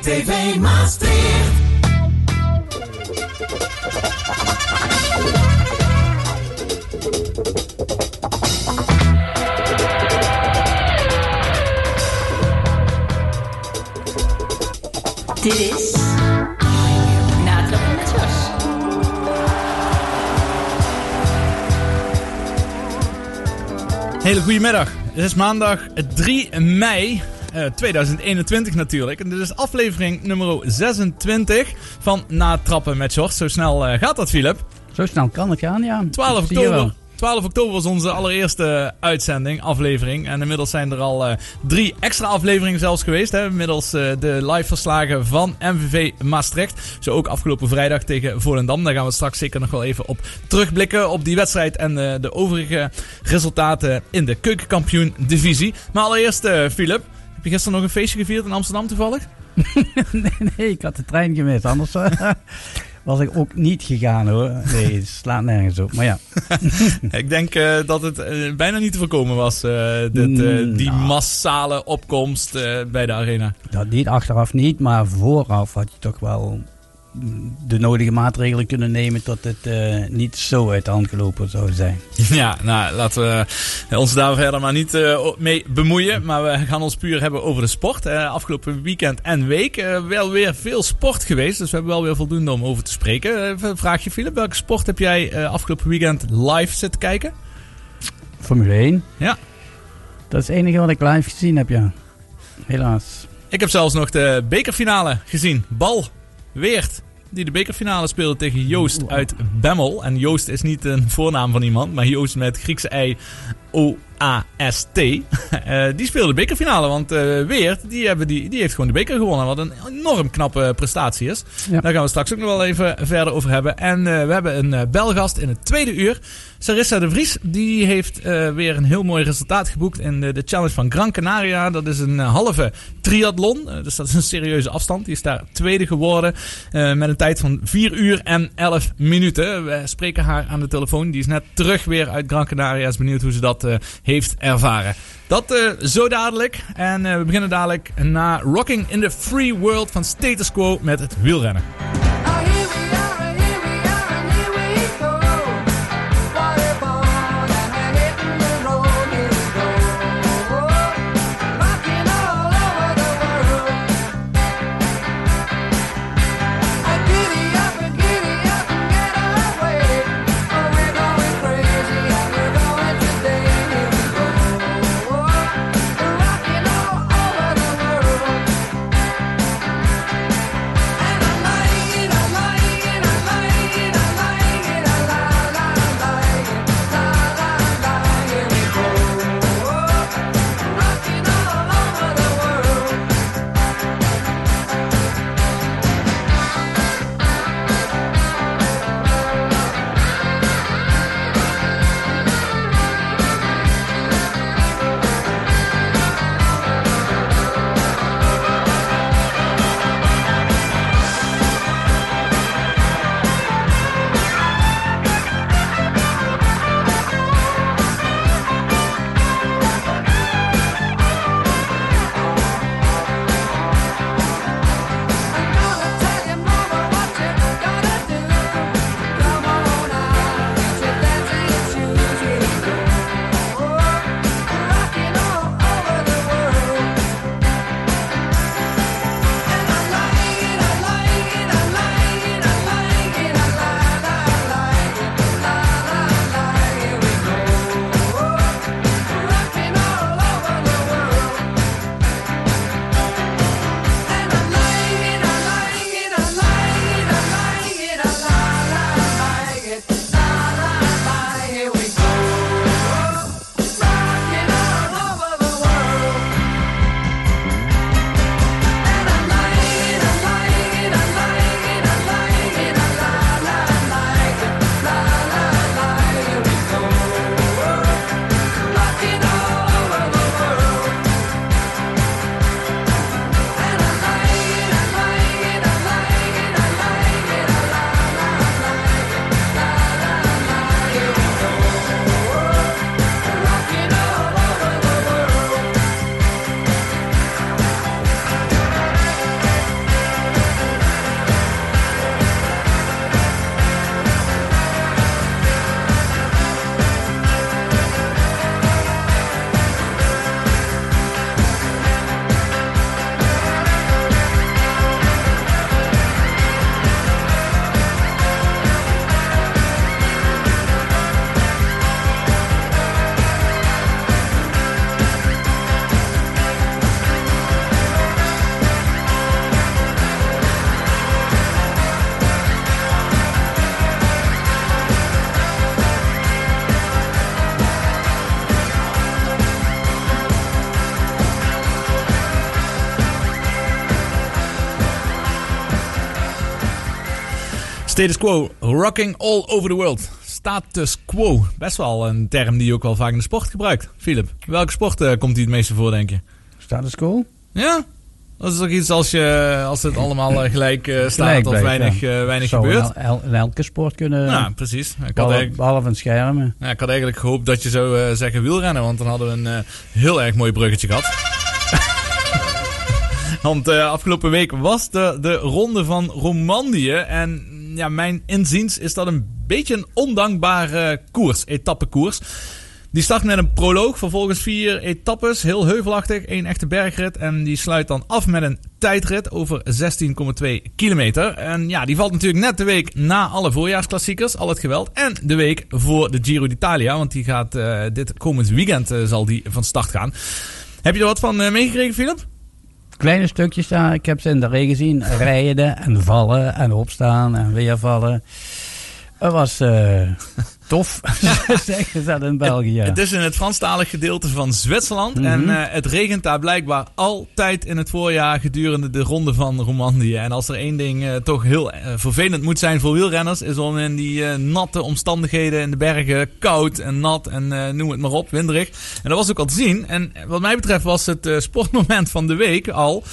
TV Maastricht. Dit is Natrappen met Jos. Hele goedemiddag. Het is maandag 3 mei eh, 2021 natuurlijk. En dit is aflevering nummer 26 van Na Trappen met Sjors. Zo snel eh, gaat dat, Philip. Zo snel kan het gaan, ja. 12 Zie je wel. oktober. 12 oktober was onze allereerste uitzending, aflevering. En inmiddels zijn er al eh, drie extra afleveringen zelfs geweest. Hè. Inmiddels eh, de live verslagen van MVV Maastricht. Zo ook afgelopen vrijdag tegen Volendam. Daar gaan we straks zeker nog wel even op terugblikken. Op die wedstrijd en eh, de overige resultaten in de keukenkampioen divisie. Maar allereerst, eh Philip. Heb je gisteren nog een feestje gevierd in Amsterdam toevallig? nee, nee, ik had de trein gemist. Anders eh, was ik ook niet gegaan hoor. Nee, het slaat nergens op. Maar ja, Ik denk eh, dat het eh, bijna niet te voorkomen was, dit, Mm, die nou. massale opkomst bij de arena. dat niet achteraf niet, maar vooraf had je toch wel de nodige maatregelen kunnen nemen tot het eh, niet zo uit de hand gelopen zou zijn. Ja, nou laten we ons daar verder maar niet eh, mee bemoeien. Maar we gaan ons puur hebben over de sport. Afgelopen weekend en week eh, wel weer veel sport geweest. Dus we hebben wel weer voldoende om over te spreken. Een vraagje, Philip. Welke sport heb jij afgelopen weekend live zitten kijken? Formule 1, Ja. dat is het enige wat ik live gezien heb, ja. Helaas. Ik heb zelfs nog de bekerfinale gezien. Bal Weert. Die de bekerfinale speelde tegen Joost uit Bemmel. En Joost is niet een voornaam van iemand, maar Joost met Griekse I O-A-S-T. Eh, die speelde de bekerfinale, want eh, Weert die, hebben die, die heeft gewoon de beker gewonnen. Wat een enorm knappe prestatie is. Ja. Daar gaan we straks ook nog wel even verder over hebben. En eh, we hebben een eh, belgast in het tweede uur. Sarissa de Vries, die heeft eh, weer een heel mooi resultaat geboekt in de, de challenge van Gran Canaria. Dat is een eh, halve triathlon, eh, dus dat is een serieuze afstand. Die is daar tweede geworden eh, met een tijd van 4 uur en 11 minuten. We spreken haar aan de telefoon. Die is net terug weer uit Gran Canaria. Is benieuwd hoe ze dat eh, heeft ervaren. Dat eh, zo dadelijk. En eh, we beginnen dadelijk na Rocking in the Free World van Status Quo met het wielrennen. Status quo, rocking all over the world. Status quo, best wel een term die je ook wel vaak in de sport gebruikt. Philip, welke sport eh, komt die het meeste voor, denk je? Status quo? Ja? Dat is toch iets als, je, als het allemaal eh, gelijk eh, staat Gelijk of weinig, ja. weinig Zou gebeurt? in, el- in elke sport kunnen. Ja, precies. Ik had, behalve, een schermen. ja, ik had eigenlijk gehoopt dat je zou zeggen wielrennen, want dan hadden we een heel erg mooi bruggetje gehad. want afgelopen week was de, de ronde van Romandie. En ja, mijn inziens is dat een beetje een ondankbare koers, etappekoers. Die start met een proloog, vervolgens vier etappes, heel heuvelachtig, één echte bergrit. En die sluit dan af met een tijdrit over 16,2 kilometer. En ja, die valt natuurlijk net de week na alle voorjaarsklassiekers, al het geweld. En de week voor de Giro d'Italia, want die gaat eh, dit komend weekend eh, zal die van start gaan. Heb je er wat van eh, meegekregen, Philip? Kleine stukjes daar. Ik heb ze in de regen zien rijden en vallen en opstaan en weer vallen. Het was eh, tof, zeggen ze dat in België. Het is in het Franstalig gedeelte van Zwitserland. Mhm. En eh, het regent daar blijkbaar altijd in het voorjaar gedurende de ronde van Romandie. En als er één ding eh, toch heel eh, vervelend moet zijn voor wielrenners, is om in die natte omstandigheden in de bergen, koud en nat en noem het maar op, winderig. En dat was ook al te zien. En wat mij betreft was het sportmoment van de week al.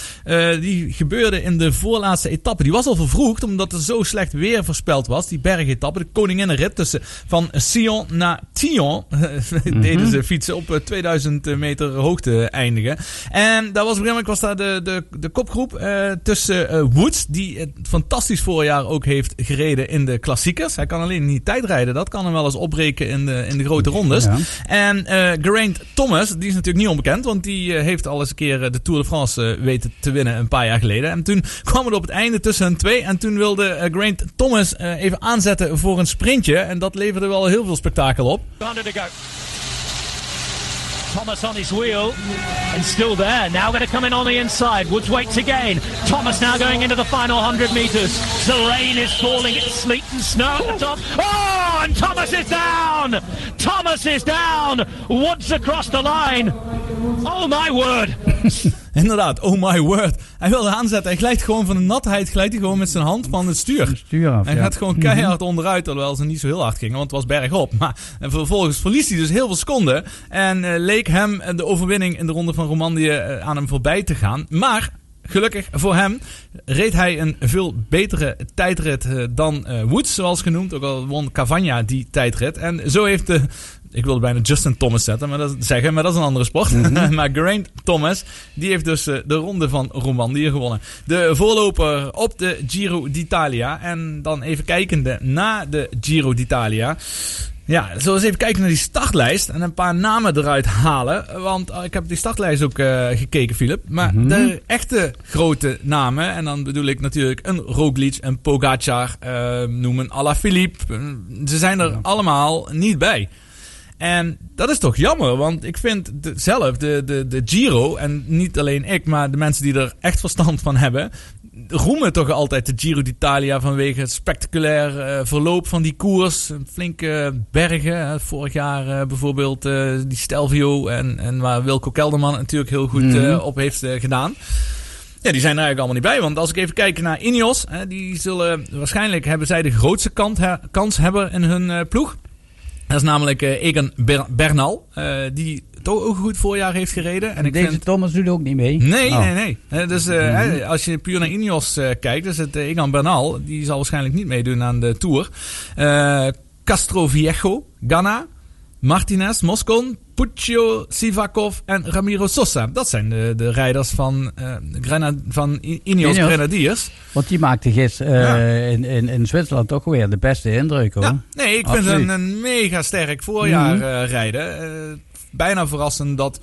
die gebeurde in de voorlaatste etappe. Die was al vervroegd, omdat er zo slecht weer voorspeld was. Die bergetappe, de koninginnenrit tussen van Sion naar Thion. deden ze fietsen op eh, 2000 meter hoogte eindigen. En daar was op was daar de, de, de kopgroep eh, tussen eh, Woods, die het fantastisch voorjaar ook heeft gereden in de klassiekers. Hij kan alleen niet tijdrijden, dat kan hem wel eens opbreken in de, in de grote rondes. Ja. En eh Geraint Thomas, die is natuurlijk niet onbekend, want die eh, heeft al eens een keer eh, de Tour de France eh, weten te winnen een paar jaar geleden. En toen kwam het op het einde tussen hun twee en toen wilde eh, Geraint Thomas eh, even aanzetten voor een sprintje. En dat leverde wel heel veel spektakel op. Under to go. Thomas on his wheel and still there. Now going to come in on the inside. Woods waits again. Thomas now going into the final 100 meters. The rain is falling. It's sleet and snow at the top. Oh, and Thomas is down. Thomas is down. Woods across the line. Oh my word. Inderdaad, oh my word. Hij wilde aanzetten. Hij glijdt gewoon van de natheid glijdt hij gewoon met zijn hand van het stuur. Stuur af. Hij ja. gaat gewoon keihard onderuit, terwijl ze niet zo heel hard gingen, want het was bergop. Maar en vervolgens verliest hij dus heel veel seconden. En eh, leek hem eh, de overwinning in de ronde van Romandie eh, aan hem voorbij te gaan. Maar gelukkig voor hem reed hij een veel betere tijdrit dan Woods, zoals genoemd. Ook al won Cavagna die tijdrit. En zo heeft de... Ik wilde bijna Justin Thomas zetten, maar dat, zeggen, maar dat is een andere sport. maar Geraint Thomas, die heeft dus eh, de ronde van Romandie gewonnen. De voorloper op de Giro d'Italia. En dan even kijkende naar de Giro d'Italia. Ja, zullen we eens even kijken naar die startlijst en een paar namen eruit halen. Want eh, ik heb die startlijst ook eh, gekeken, Philip. Maar de echte grote namen, en dan bedoel ik natuurlijk een Roglic, een Pogacar, eh, noem een Alaphilippe. Ze zijn er allemaal niet bij. En dat is toch jammer, want ik vind de, zelf de, de, de Giro, en niet alleen ik, maar de mensen die er echt verstand van hebben, roemen toch altijd de Giro d'Italia vanwege het spectaculair eh, verloop van die koers. Flinke bergen. hè. Vorig jaar eh, bijvoorbeeld eh, die Stelvio en, en waar Wilco Kelderman natuurlijk heel goed eh, op heeft gedaan. Ja, die zijn er eigenlijk allemaal niet bij. Want als ik even kijk naar Ineos, hè, die zullen waarschijnlijk hebben zij de grootste kant, he- kans hebben in hun ploeg. Dat is namelijk eh, Egan Ber- Bernal, eh, die toch ook een goed voorjaar heeft gereden. En ik Deze vind... Thomas doet ook niet mee. Nee, Oh. nee, nee. Eh, Dus hè, als je puur naar Ineos eh, kijkt, dus het Egan Bernal, die zal waarschijnlijk niet meedoen aan de Tour. Castro Viejo, Ganna, Martinez, Moscon, Puccio, Sivakov en Ramiro Sosa. Dat zijn de, de rijders van, Grena, van Ineos, Ineos. Grenadiers. Want die maakte gisteren eh, Ja. in, in, in Zwitserland toch weer de beste indruk hoor. Ja, nee, ik vind Absoluut. een, een mega sterk voorjaar Mhm. eh, rijden. Bijna verrassend dat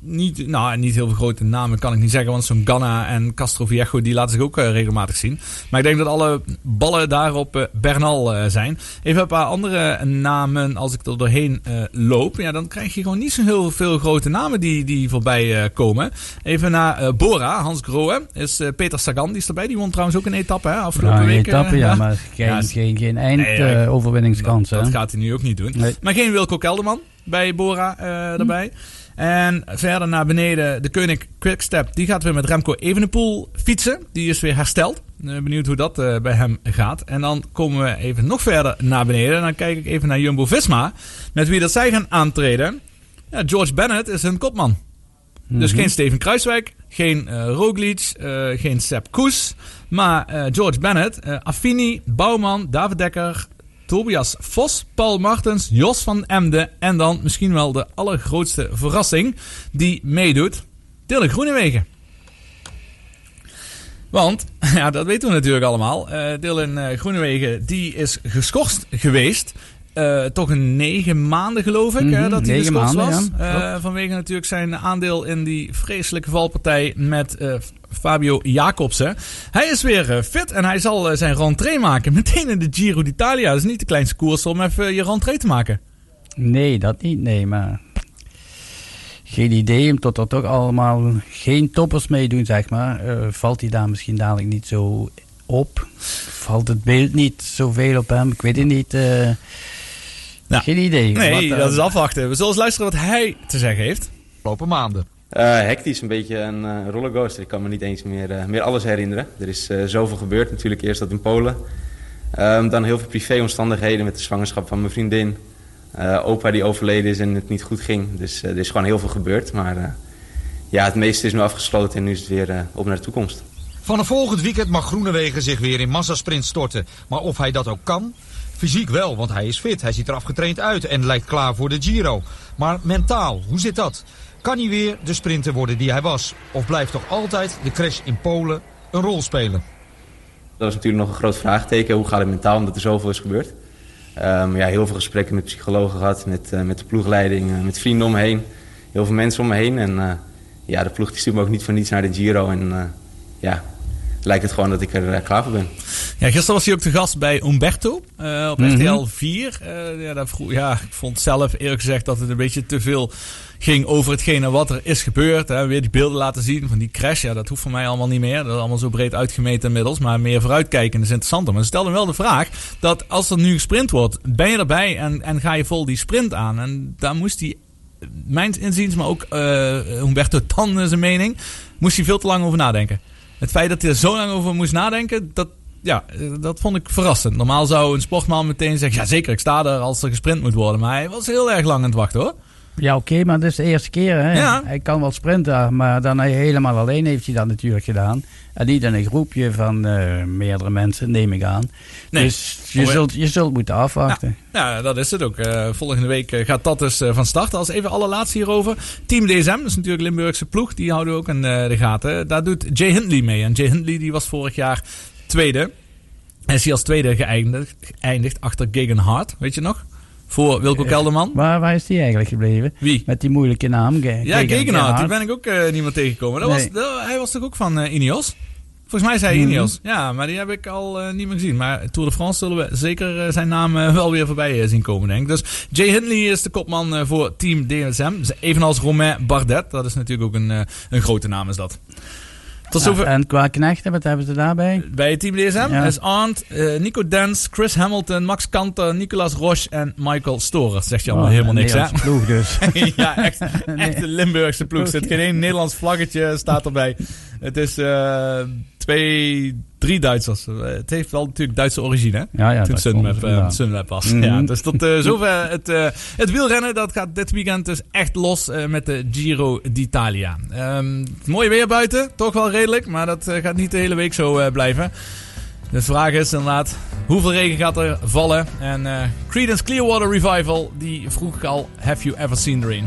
niet, nou, niet heel veel grote namen kan ik niet zeggen. Want zo'n Ganna en Castro Viejo die laten zich ook eh, regelmatig zien. Maar ik denk dat alle ballen daar op eh, Bernal eh, zijn. Even een paar andere namen als ik er doorheen loop. Ja, dan krijg je gewoon niet zo heel veel grote namen die, die voorbij komen. Even naar Bora, Hans Grohe. Is Peter Sagan, die is erbij. Die won trouwens ook een etappe hè, afgelopen Ja, een week. etappe, ja, maar geen, Ja, geen, geen eind Nee, ja, eh, ik- overwinningskans. Dat, gaat hij nu ook niet doen. Nee. Maar geen Wilco Kelderman bij Bora eh, erbij. En verder naar beneden de Koning Quickstep. Die gaat weer met Remco Evenepoel fietsen. Die is weer hersteld. Eh, benieuwd hoe dat eh, bij hem gaat. En dan komen we even nog verder naar beneden. En dan kijk ik even naar Jumbo-Visma. Met wie dat zij gaan aantreden. Ja, George Bennett is hun kopman. Dus geen Steven Kruiswijk, geen eh Roglic, geen Sepp Koes. Maar George Bennett, Affini, Bouwman, David Dekker, Tobias Vos, Paul Martens, Jos van Emden. En dan misschien wel de allergrootste verrassing die meedoet. Dylan Groenewegen. Want, ja, dat weten we natuurlijk allemaal. eh Dylan eh, Groenewegen die is geschorst geweest. Eh, toch een negen maanden geloof ik, hè, Mhm, dat hij negen geschorst was. ja. Eh, vanwege natuurlijk zijn aandeel in die vreselijke valpartij met eh, Fabio Jacobsen. Hij is weer fit en hij zal zijn rentree maken. Meteen in de Giro d'Italia. Dat is niet de kleinste koers om even je rentree te maken. Nee, dat niet. Nee, maar... Geen idee, omdat er toch allemaal geen toppers meedoen, zeg maar. Valt hij daar misschien dadelijk niet zo op? Valt het beeld niet zoveel op hem? Ik weet het niet. Nou, geen idee. Nee, Wat, eh, dat is afwachten. We zullen eens luisteren wat hij te zeggen heeft. afgelopen maanden. Eh hectisch, een beetje een eh, rollercoaster. Ik kan me niet eens meer, meer alles herinneren. Er is eh, zoveel gebeurd. Natuurlijk eerst dat in Polen. Ehm, dan heel veel privéomstandigheden met de zwangerschap van mijn vriendin. Eh, opa die overleden is en het niet goed ging. Dus eh, er is gewoon heel veel gebeurd. Maar eh, ja, het meeste is nu afgesloten en nu is het weer op naar de toekomst. Vanaf volgend weekend mag Groenewegen zich weer in massasprint storten. Maar of hij dat ook kan? Fysiek wel, want hij is fit. Hij ziet er afgetraind uit en lijkt klaar voor de Giro. Maar mentaal, hoe zit dat? Kan hij weer de sprinter worden die hij was? Of blijft toch altijd de crash in Polen een rol spelen? Dat is natuurlijk nog een groot vraagteken. Hoe gaat het mentaal, omdat er zoveel is gebeurd. Ehm, ja, heel veel gesprekken met psychologen gehad, met, eh, met de ploegleiding, eh, met vrienden om me heen. Heel veel mensen om me heen. En eh, ja, de ploeg die stuurt me ook niet voor niets naar de Giro. En ja, lijkt het gewoon dat ik er eh, klaar voor ben. Ja, gisteren was hij ook te gast bij Umberto eh, op Mhm. RTL 4. Eh, ja, daar vroeg, ja, ik vond zelf eerlijk gezegd dat het een beetje te veel ging over hetgene wat er is gebeurd. Hè. Weer die beelden laten zien van die crash. Ja, dat hoeft voor mij allemaal niet meer. Dat is allemaal zo breed uitgemeten inmiddels. Maar meer vooruitkijken is interessanter. Maar ze stelden wel de vraag dat als er nu gesprint wordt, ben je erbij en, en ga je vol die sprint aan? En daar moest hij, mijns inziens, maar ook eh Humberto Tan zijn mening, moest hij veel te lang over nadenken. Het feit dat hij er zo lang over moest nadenken, dat, ja, eh, dat vond ik verrassend. Normaal zou een sportman meteen zeggen, ja zeker, ik sta er als er gesprint moet worden. Maar hij was heel erg lang aan het wachten hoor. Ja, oké, maar dat is de eerste keer. Hè? Ja. Hij kan wel sprinten, maar dan hij helemaal alleen heeft hij dat natuurlijk gedaan. En niet in een groepje van eh, meerdere mensen, neem ik aan. Nee. Dus je, Oh, ja. zult, je zult moeten afwachten. Ja, dat is het ook. Eh, volgende week eh, gaat dat dus van start. Als even allerlaatste hierover. Team DSM, dat is natuurlijk Limburgse ploeg. Die houden we ook in de gaten. Daar doet Jay Hindley mee. En Jay Hindley die was vorig jaar tweede. En is hij als tweede geëindigd, geëindigd achter Hart. Weet je nog? Voor Wilco Kelderman. Waar, waar is die eigenlijk gebleven? Wie? Met die moeilijke naam. Ge- Ja, Gegen- Gegen Hart. Die ben ik ook eh, niet meer tegengekomen. Dat Nee. was, dat- hij was toch ook van eh, Ineos? Volgens mij zei hij Mhm. Ineos. Ja, maar die heb ik al eh, niet meer gezien. Maar Tour de France zullen we zeker zijn naam wel weer voorbij zien komen, denk ik. Dus Jay Hindley is de kopman voor Team DSM. Evenals Romain Bardet. Dat is natuurlijk ook een, een grote naam, is dat. Tot Ja, zover. en qua knechten, wat hebben ze daarbij? Bij Team DSM Ja. is Arndt, eh, Nico Dens, Chris Hamilton, Max Kanter, Nicolas Roche en Michael Storer. Zegt je allemaal Oh, helemaal niks, hè? Ploeg dus. ja, echt, echt een Limburgse ploeg. Er zit geen één Nederlands vlaggetje staat erbij. Het is eh, twee, drie Duitsers. Eh, Het heeft wel natuurlijk Duitse origine, hè? Ja, ja, Toen Sunweb, eh. Sunweb was. Mhm. Ja, dus tot eh, zover het, het wielrennen. Dat gaat dit weekend dus echt los met de Giro d'Italia. Ehm, mooi weer buiten, toch wel redelijk. Maar dat gaat niet de hele week zo blijven. De vraag is inderdaad, hoeveel regen gaat er vallen? En Creedence Clearwater Revival, die vroeg ik al, have you ever seen the rain?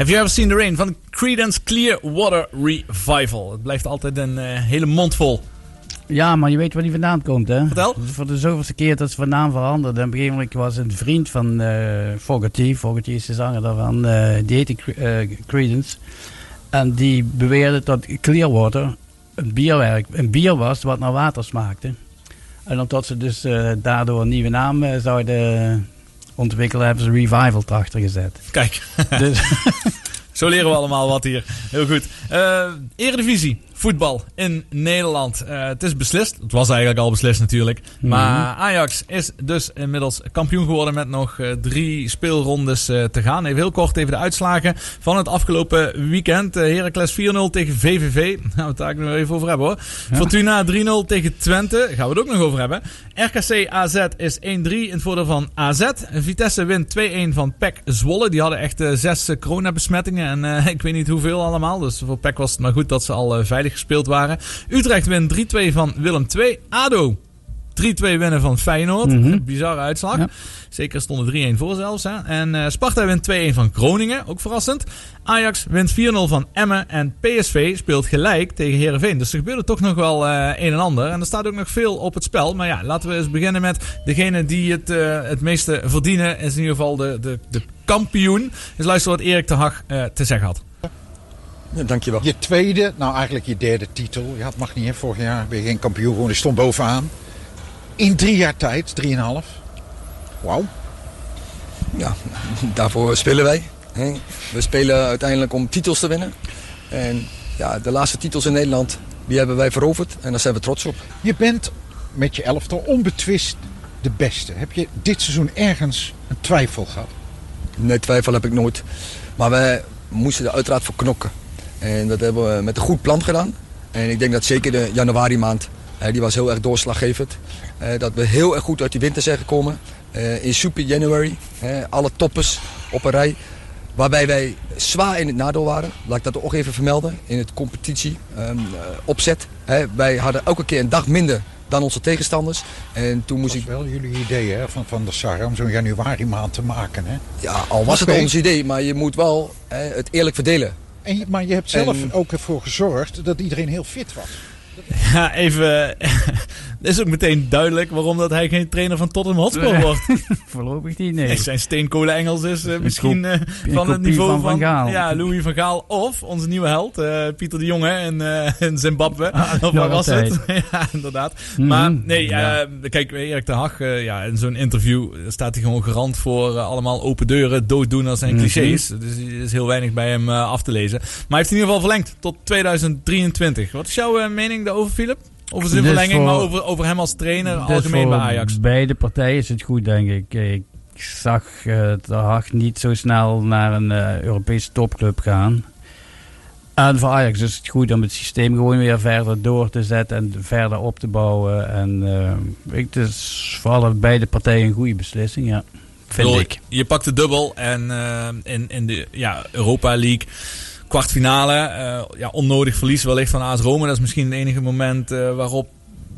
Have you ever seen the rain? Van Creedence Clearwater Revival. Het blijft altijd een eh, hele mond vol. Ja, maar je weet waar die vandaan komt, hè? Vertel. Voor de zoveelste keer dat ze van naam veranderde. En op een gegeven moment was een vriend van eh Fogerty. Fogerty is de zanger daarvan. eh, die heette Cre- Creedence. En die beweerde dat Clearwater een, bierwerk, een bier was wat naar water smaakte. En omdat ze dus daardoor een nieuwe naam zouden ontwikkelen, hebben ze Revival erachter gezet. Kijk, dus, zo leren we allemaal wat hier. Heel goed. Eh Eredivisie, voetbal in Nederland. Eh, het is beslist. Het was eigenlijk al beslist natuurlijk. Maar Ajax is dus inmiddels kampioen geworden met nog eh, drie speelrondes eh, te gaan. Even heel kort even de uitslagen van het afgelopen weekend. Heracles 4-0 tegen VVV. Daar gaan we het daar nog even over hebben hoor. Fortuna 3-0 tegen Twente. Daar gaan we het ook nog over hebben. RKC AZ is 1-3 in het voordeel van AZ. Vitesse wint 2-1 van PEC Zwolle. Die hadden echt zes coronabesmettingen. En ik weet niet hoeveel allemaal. Dus voor PEC was het maar goed dat ze al eh, gespeeld waren. Utrecht wint 3-2 van Willem II. ADO 3-2 winnen van Feyenoord. Mhm. Bizarre uitslag. Ja. Zeker stonden 3-1 voor zelfs. Hè. En eh, Sparta wint 2-1 van Groningen. Ook verrassend. Ajax wint 4-0 van Emmen. En PSV speelt gelijk tegen Herenveen. Dus er gebeurde toch nog wel eh, een en ander. En er staat ook nog veel op het spel. Maar ja, laten we eens beginnen met degene die het, eh, het meeste verdienen. Is in ieder geval de, de, de kampioen. Dus luister wat Erik de Hag te zeggen had. Ja, dankjewel. Je tweede, nou eigenlijk je derde titel. Ja, het mag niet hè. Vorig jaar ben je geen kampioen geworden. Je stond bovenaan. In drie jaar tijd, drieënhalf. Wauw. Ja, daarvoor spelen wij. hè. We spelen uiteindelijk om titels te winnen. En ja, de laatste titels in Nederland, die hebben wij veroverd. En daar zijn we trots op. Je bent met je elftal onbetwist de beste. Heb je dit seizoen ergens een twijfel gehad? Nee, twijfel heb ik nooit. Maar wij moesten er uiteraard voor knokken. En dat hebben we met een goed plan gedaan. En ik denk dat zeker de januari maand, die was heel erg doorslaggevend. Eh, dat we heel erg goed uit die winter zijn gekomen. Eh, in Super January, alle toppers op een rij. Waarbij wij zwaar in het nadeel waren. Laat ik dat ook even vermelden. In het competitie ehm, eh, opzet. Wij hadden elke keer een dag minder dan onze tegenstanders. En toen moest ik wel jullie idee hè, van, van de Sarre om zo'n januari maand te maken. Hè? Ja, al was het ons idee, maar je moet wel hè, het eerlijk verdelen. En, maar je hebt zelf En- ook ervoor gezorgd dat iedereen heel fit was. Ja, even. Het is ook meteen duidelijk waarom dat hij geen trainer van Tottenham Hotspur wordt. voorlopig niet, nee. Nee, zijn steenkolen Engels is eh, misschien eh, van het niveau van van, Van Gaal. Ja, Louis van Gaal of onze nieuwe held, eh, Pieter de Jonge in, in Zimbabwe. Ah, of waar was het? ja, inderdaad. Mhm, Maar nee, ja. kijk, Erik de Hag, ja, in zo'n interview staat hij gewoon garant voor allemaal open deuren, dooddoeners en Mhm. clichés. Dus er is heel weinig bij hem af te lezen. Maar hij heeft in ieder geval verlengd tot 2023. Wat is jouw mening daarover, Philip? Over zijn Dus verlenging, voor- maar over, over hem als trainer, Dus algemeen voor bij Ajax. Beide partijen is het goed, denk ik. Ik zag uh, de Haag niet zo snel naar een eh, Europese topclub gaan. En voor Ajax is het goed om het systeem gewoon weer verder door te zetten en verder op te bouwen. En eh, ik, het is voor alle beide partijen een goede beslissing, ja. Vind ik. Je pakt de dubbel en eh, in, in de ja, Europa League kwartfinale. eh, ja, onnodig verlies wellicht van AS Rome. Dat is misschien het enige moment eh, waarop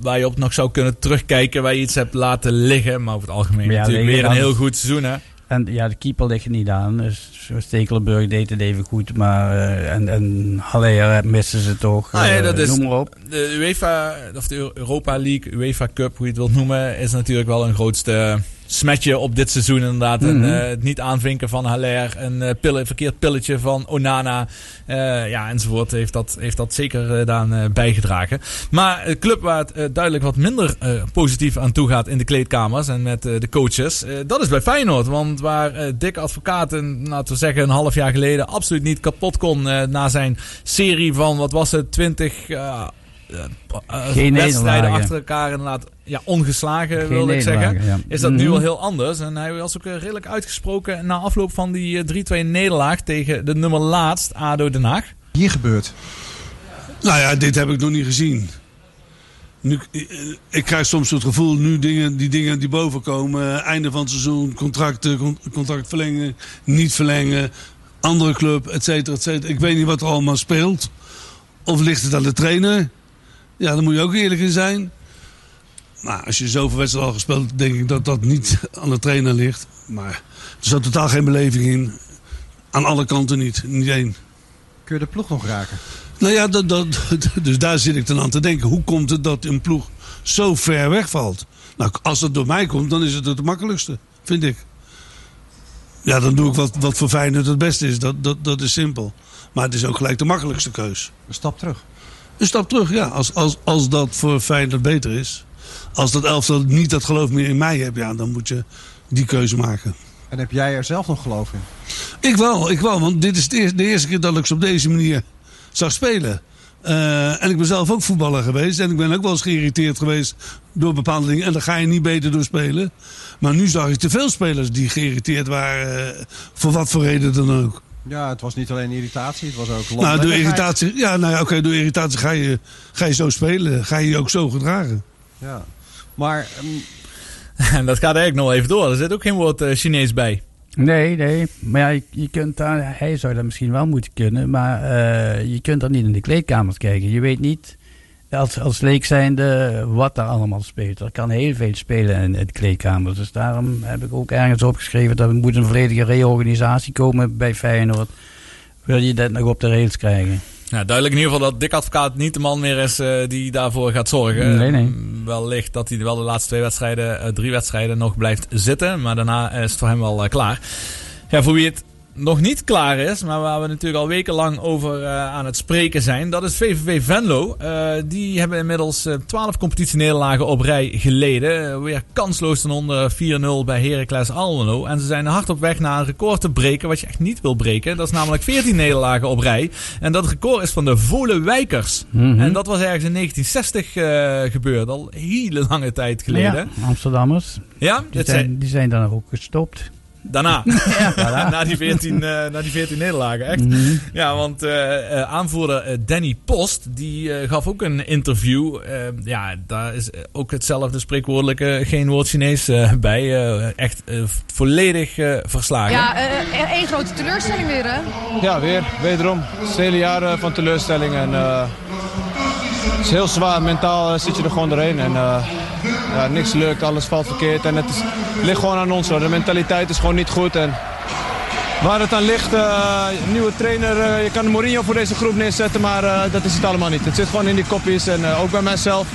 waar je op nog zou kunnen terugkijken. Waar je iets hebt laten liggen. Maar over het algemeen Ja, natuurlijk weer een dan- heel goed seizoen hè. En ja, de keeper ligt er niet aan. Dus Stekelenburg deed het even goed. Maar, eh, en, en Haller missen ze toch. Ah, ja, dat is- Noem maar op. De UEFA, of de Europa League, UEFA Cup, hoe je het wilt noemen, is natuurlijk wel een grootste smetje op dit seizoen inderdaad. En, Mhm. eh, het niet aanvinken van Haller, een pillen, verkeerd pilletje van Onana, eh, ja, enzovoort, heeft dat, heeft dat zeker eh, bijgedragen. Maar een club waar het duidelijk wat minder positief aan toe gaat in de kleedkamers en met de coaches, dat is bij Feyenoord. Want waar Dick Advocaat, een, laten we zeggen een half jaar geleden, absoluut niet kapot kon na zijn serie van, wat was het, 20... eh, eh, eh, Geen wedstrijden achter elkaar inderdaad ja, ongeslagen, Geen wilde ik zeggen. ja. Is dat nu Mhm. wel heel anders. En hij was ook eh, redelijk uitgesproken na afloop van die eh, 3-2 nederlaag tegen de nummer laatst, ADO Den Haag. hier gebeurt? Nou ja, dit heb ik nog niet gezien. Nu, eh, ik krijg soms het gevoel, nu dingen, die dingen die boven komen, eh, einde van het seizoen, contracten, con- contract verlengen, niet verlengen, andere club, et cetera, et cetera. Ik weet niet wat er allemaal speelt. Of ligt het aan de trainer? Ja, daar moet je ook eerlijk in zijn. Maar als je zoveel wedstrijden al gespeeld, denk ik dat dat niet aan de trainer ligt. Maar er zat totaal geen beleving in. Aan alle kanten niet, niet één. Kun je de ploeg nog raken? Nou ja, dat, dat, dus daar zit ik dan aan te denken. Hoe komt het dat een ploeg zo ver wegvalt? Nou, als het door mij komt, dan is het het makkelijkste, vind ik. Ja, dan doe ik wat, wat voor Feyenoord het beste is. Dat, dat, dat is simpel. Maar het is ook gelijk de makkelijkste keus. Een stap terug. Een stap terug, ja. Als, als, als dat voor Feyenoord beter is. Als dat elftal niet dat geloof meer in mij hebt, ja, dan moet je die keuze maken. En heb jij er zelf nog geloof in? Ik wel, ik wel. Want dit is de eerste, de eerste keer dat ik ze op deze manier zag spelen. Eh, en ik ben zelf ook voetballer geweest. En ik ben ook wel eens geïrriteerd geweest door bepaalde dingen. En daar ga je niet beter door spelen. Maar nu zag ik te veel spelers die geïrriteerd waren. eh, voor wat voor reden dan ook. Ja, het was niet alleen irritatie, het was ook Nou, door irritatie, ja, nou ja, oké, door irritatie ga je, ga je zo spelen. Ga je je ook zo gedragen. Ja. Maar En dat gaat eigenlijk nog even door. Er zit ook geen woord eh, Chinees bij. Nee, nee. Maar ja, je, je kunt daar, hij zou dat misschien wel moeten kunnen. Maar eh, je kunt er niet in de kleedkamers kijken. Je weet niet, als, als leek zijnde, wat er allemaal speelt. Er kan heel veel spelen in, in de kleedkamers. Dus daarom heb ik ook ergens opgeschreven dat er moet een volledige reorganisatie komen bij Feyenoord. Wil je dat nog op de rails krijgen? Ja, duidelijk in ieder geval dat Dick Advocaat niet de man meer is eh, die daarvoor gaat zorgen. Nee, nee. Mm, Wellicht dat hij wel de laatste twee wedstrijden, eh, drie wedstrijden nog blijft zitten. Maar daarna is het voor hem wel eh, klaar. Ja, voor wie het nog niet klaar is, maar waar we natuurlijk al wekenlang over eh, aan het spreken zijn. Dat is VVV Venlo. Eh, die hebben inmiddels eh, 12 competitienederlagen op rij geleden. Weer kansloos ten onder 4-0 bij Heracles Almelo. En ze zijn hard op weg naar een record te breken wat je echt niet wil breken. Dat is namelijk 14 nederlagen op rij. En dat record is van de Volenwijkers. Mhm. En dat was ergens in 1960 eh, gebeurd. Al hele lange tijd geleden. Ja, Amsterdammers. Ja, Die zijn, zijn, die zijn dan ook gestopt. Daarna. voilà. na, die 14, eh, na die 14 nederlagen, echt. Mhm. Ja, want eh, eh, aanvoerder eh, Danny Post, die eh, gaf ook een interview. Eh, ja, daar is eh, ook hetzelfde spreekwoordelijke, geen woord Chinees eh, bij. Eh, echt eh, volledig eh, verslagen. Ja, eh, één grote teleurstelling weer, hè? Ja, weer. Wederom. Het hele jaar eh, van teleurstelling. En, eh, het is heel zwaar. Mentaal eh, zit je er gewoon doorheen. En, eh, ja, niks lukt, alles valt verkeerd. En het, is, het ligt gewoon aan ons. Hoor. De mentaliteit is gewoon niet goed. En waar het aan ligt, eh, nieuwe trainer. eh, je kan Mourinho voor deze groep neerzetten, maar eh, dat is het allemaal niet. Het zit gewoon in die kopjes en ook bij mijzelf.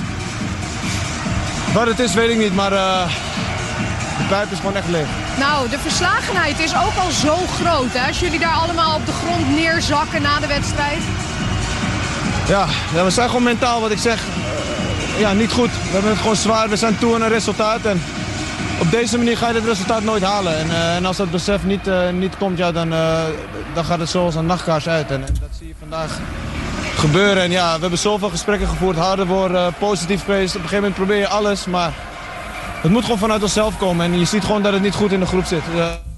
Wat het is, weet ik niet. Maar de pijp is gewoon echt leeg. Nou, de verslagenheid is ook al zo groot, hè? Als jullie daar allemaal op de grond neerzakken na de wedstrijd. Ja, ja, we zijn gewoon mentaal, wat ik zeg, ja, niet goed. We hebben het gewoon zwaar, we zijn toe aan een resultaat. En op deze manier ga je het resultaat nooit halen. En, eh, en als dat besef niet, eh, niet komt, ja, dan, eh, dan gaat het zoals een nachtkaars uit. En, en dat zie je vandaag gebeuren. En ja, we hebben zoveel gesprekken gevoerd, harder worden, positief geweest. Op een gegeven moment probeer je alles, maar het moet gewoon vanuit onszelf komen. En je ziet gewoon dat het niet goed in de groep zit.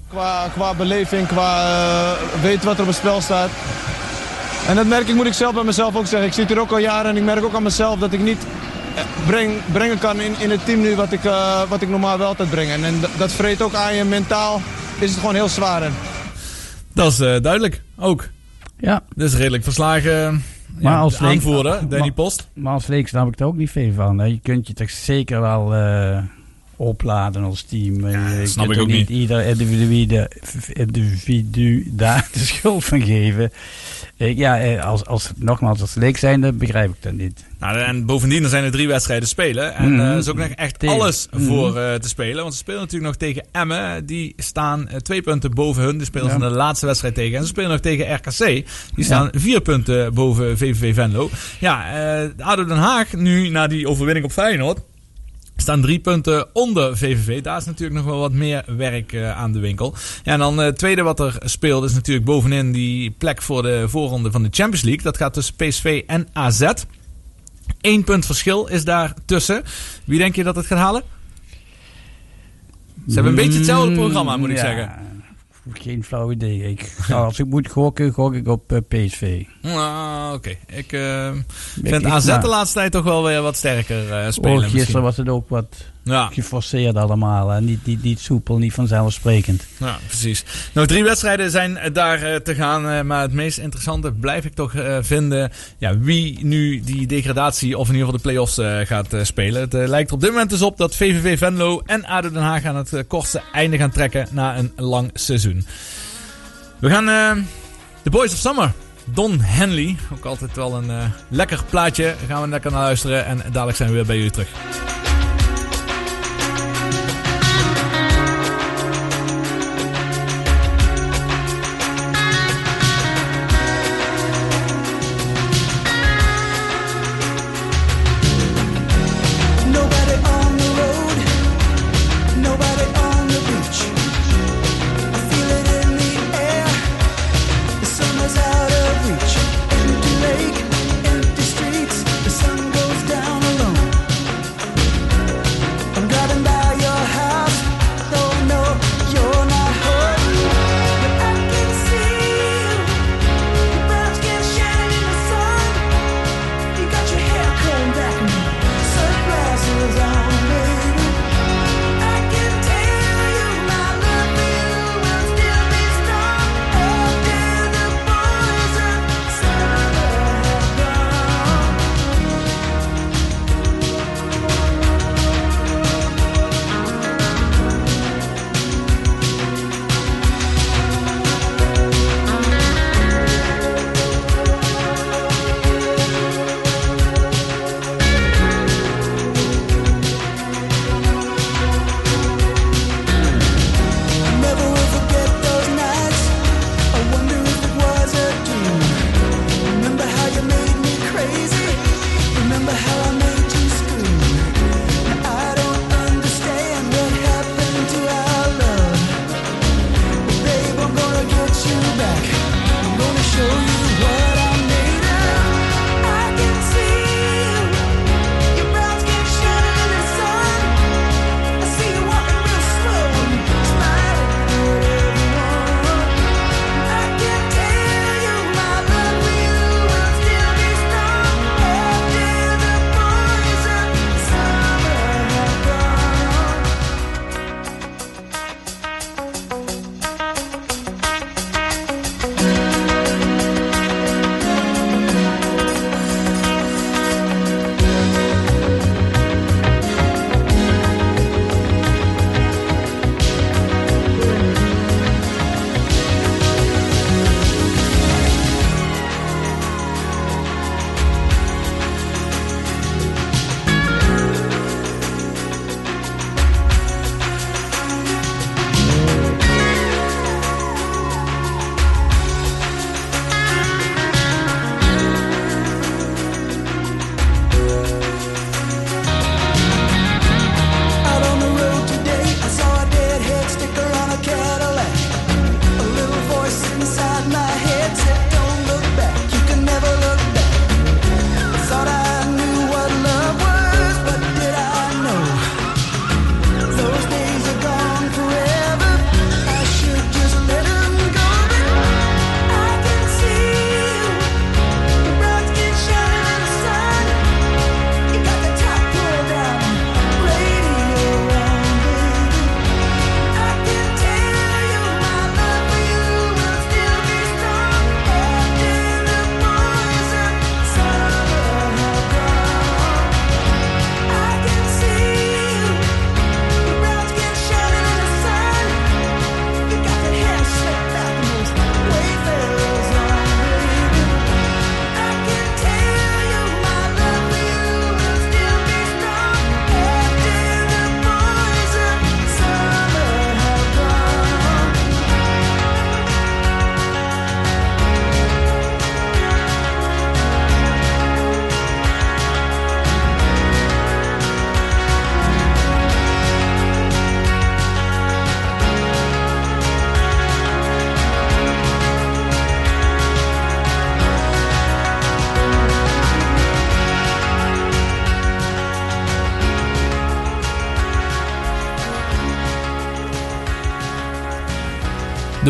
Qua, qua beleving, qua weten wat er op het spel staat. En dat merk ik, moet ik zelf bij mezelf ook zeggen. Ik zit hier ook al jaren en ik merk ook aan mezelf dat ik niet breng, brengen kan in, in het team nu wat ik, eh, wat ik normaal wel altijd breng. En, en dat- vreet ook aan je. Mentaal is het gewoon heel zwaar. Dat is eh, duidelijk, ook. Ja. Dus redelijk verslagen Maar ja, als de leek- aanvoerder, Danny maar- Post. Maar als leek snap ik er ook niet veel van. Hè. Je kunt je toch zeker wel eh, opladen als team. Eh, je snap kunt ik ook niet. ieder individu, individu daar de schuld van geven. Ik, ja, eh, als, als, nogmaals, als leek zijnde begrijp ik dat niet. Nou, en bovendien er zijn er drie wedstrijden spelen. En eh, er is ook nog echt Tegen. alles Mhm. voor eh, te spelen. Want ze spelen natuurlijk nog tegen Emmen. Die staan eh, twee punten boven hun. Die spelen Ja. ze in de laatste wedstrijd tegen. En ze spelen nog tegen RKC. Die staan vier punten boven VVV Venlo. Ja, eh ADO Den Haag nu na die overwinning op Feyenoord. Staan drie punten onder VVV. Daar is natuurlijk nog wel wat meer werk eh, aan de winkel. Ja, en dan het tweede wat er speelt is natuurlijk bovenin die plek voor de voorronde van de Champions League. Dat gaat tussen PSV en AZ. Eén punt verschil is daar tussen. Wie denk je dat het gaat halen? Ze hebben een beetje hetzelfde programma, moet ik Mm, Ja, zeggen. Geen flauw idee. Ik, als ik moet gokken, gok ik op eh, PSV. Nou, oké. Ik eh, vind ik- AZ nou. de laatste tijd toch wel weer wat sterker eh, spelen. Oh, gisteren was het ook wat ja. Geforceerd allemaal. Niet, niet, niet soepel, niet vanzelfsprekend. Ja, precies. Nog drie wedstrijden zijn daar eh, te gaan. Eh, maar het meest interessante blijf ik toch eh, vinden. Ja, wie nu die degradatie of in ieder geval de play-offs gaat spelen. Het lijkt er op dit moment dus op dat VVV Venlo en ADO Den Haag aan het kortste einde gaan trekken na een lang seizoen. We gaan de Boys of Summer. Don Henley. Ook altijd wel een lekker plaatje. Gaan we lekker naar luisteren. En dadelijk zijn we weer bij jullie terug.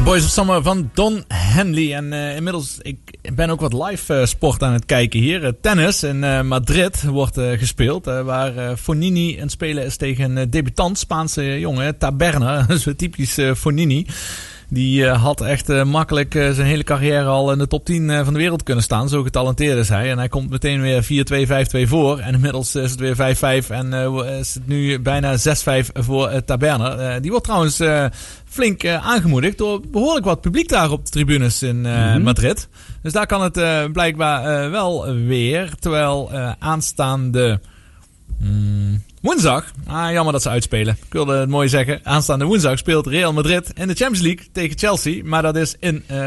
Boys of Summer van Don Henley. En eh, inmiddels, ik ben ook wat live eh, sport aan het kijken hier. Eh, tennis in Madrid wordt gespeeld. waar Fonini een spelen is tegen een debutant Spaanse jongen, Taberna. Zo typisch Fonini. Die eh, had echt eh, makkelijk eh, zijn hele carrière al in de top 10 eh, van de wereld kunnen staan. Zo getalenteerd is hij. En hij komt meteen weer 4-2, 5-2 voor. En inmiddels is het weer 5-5 en is het nu bijna 6-5 voor Taberner. Die wordt trouwens flink eh, aangemoedigd door behoorlijk wat publiek daar op de tribunes in Mhm. Madrid. Dus daar kan het eh, blijkbaar wel weer. Terwijl aanstaande mm, woensdag, ah, jammer dat ze uitspelen. Ik wilde het mooi zeggen. Aanstaande woensdag speelt Real Madrid in de Champions League tegen Chelsea. Maar dat is in, eh,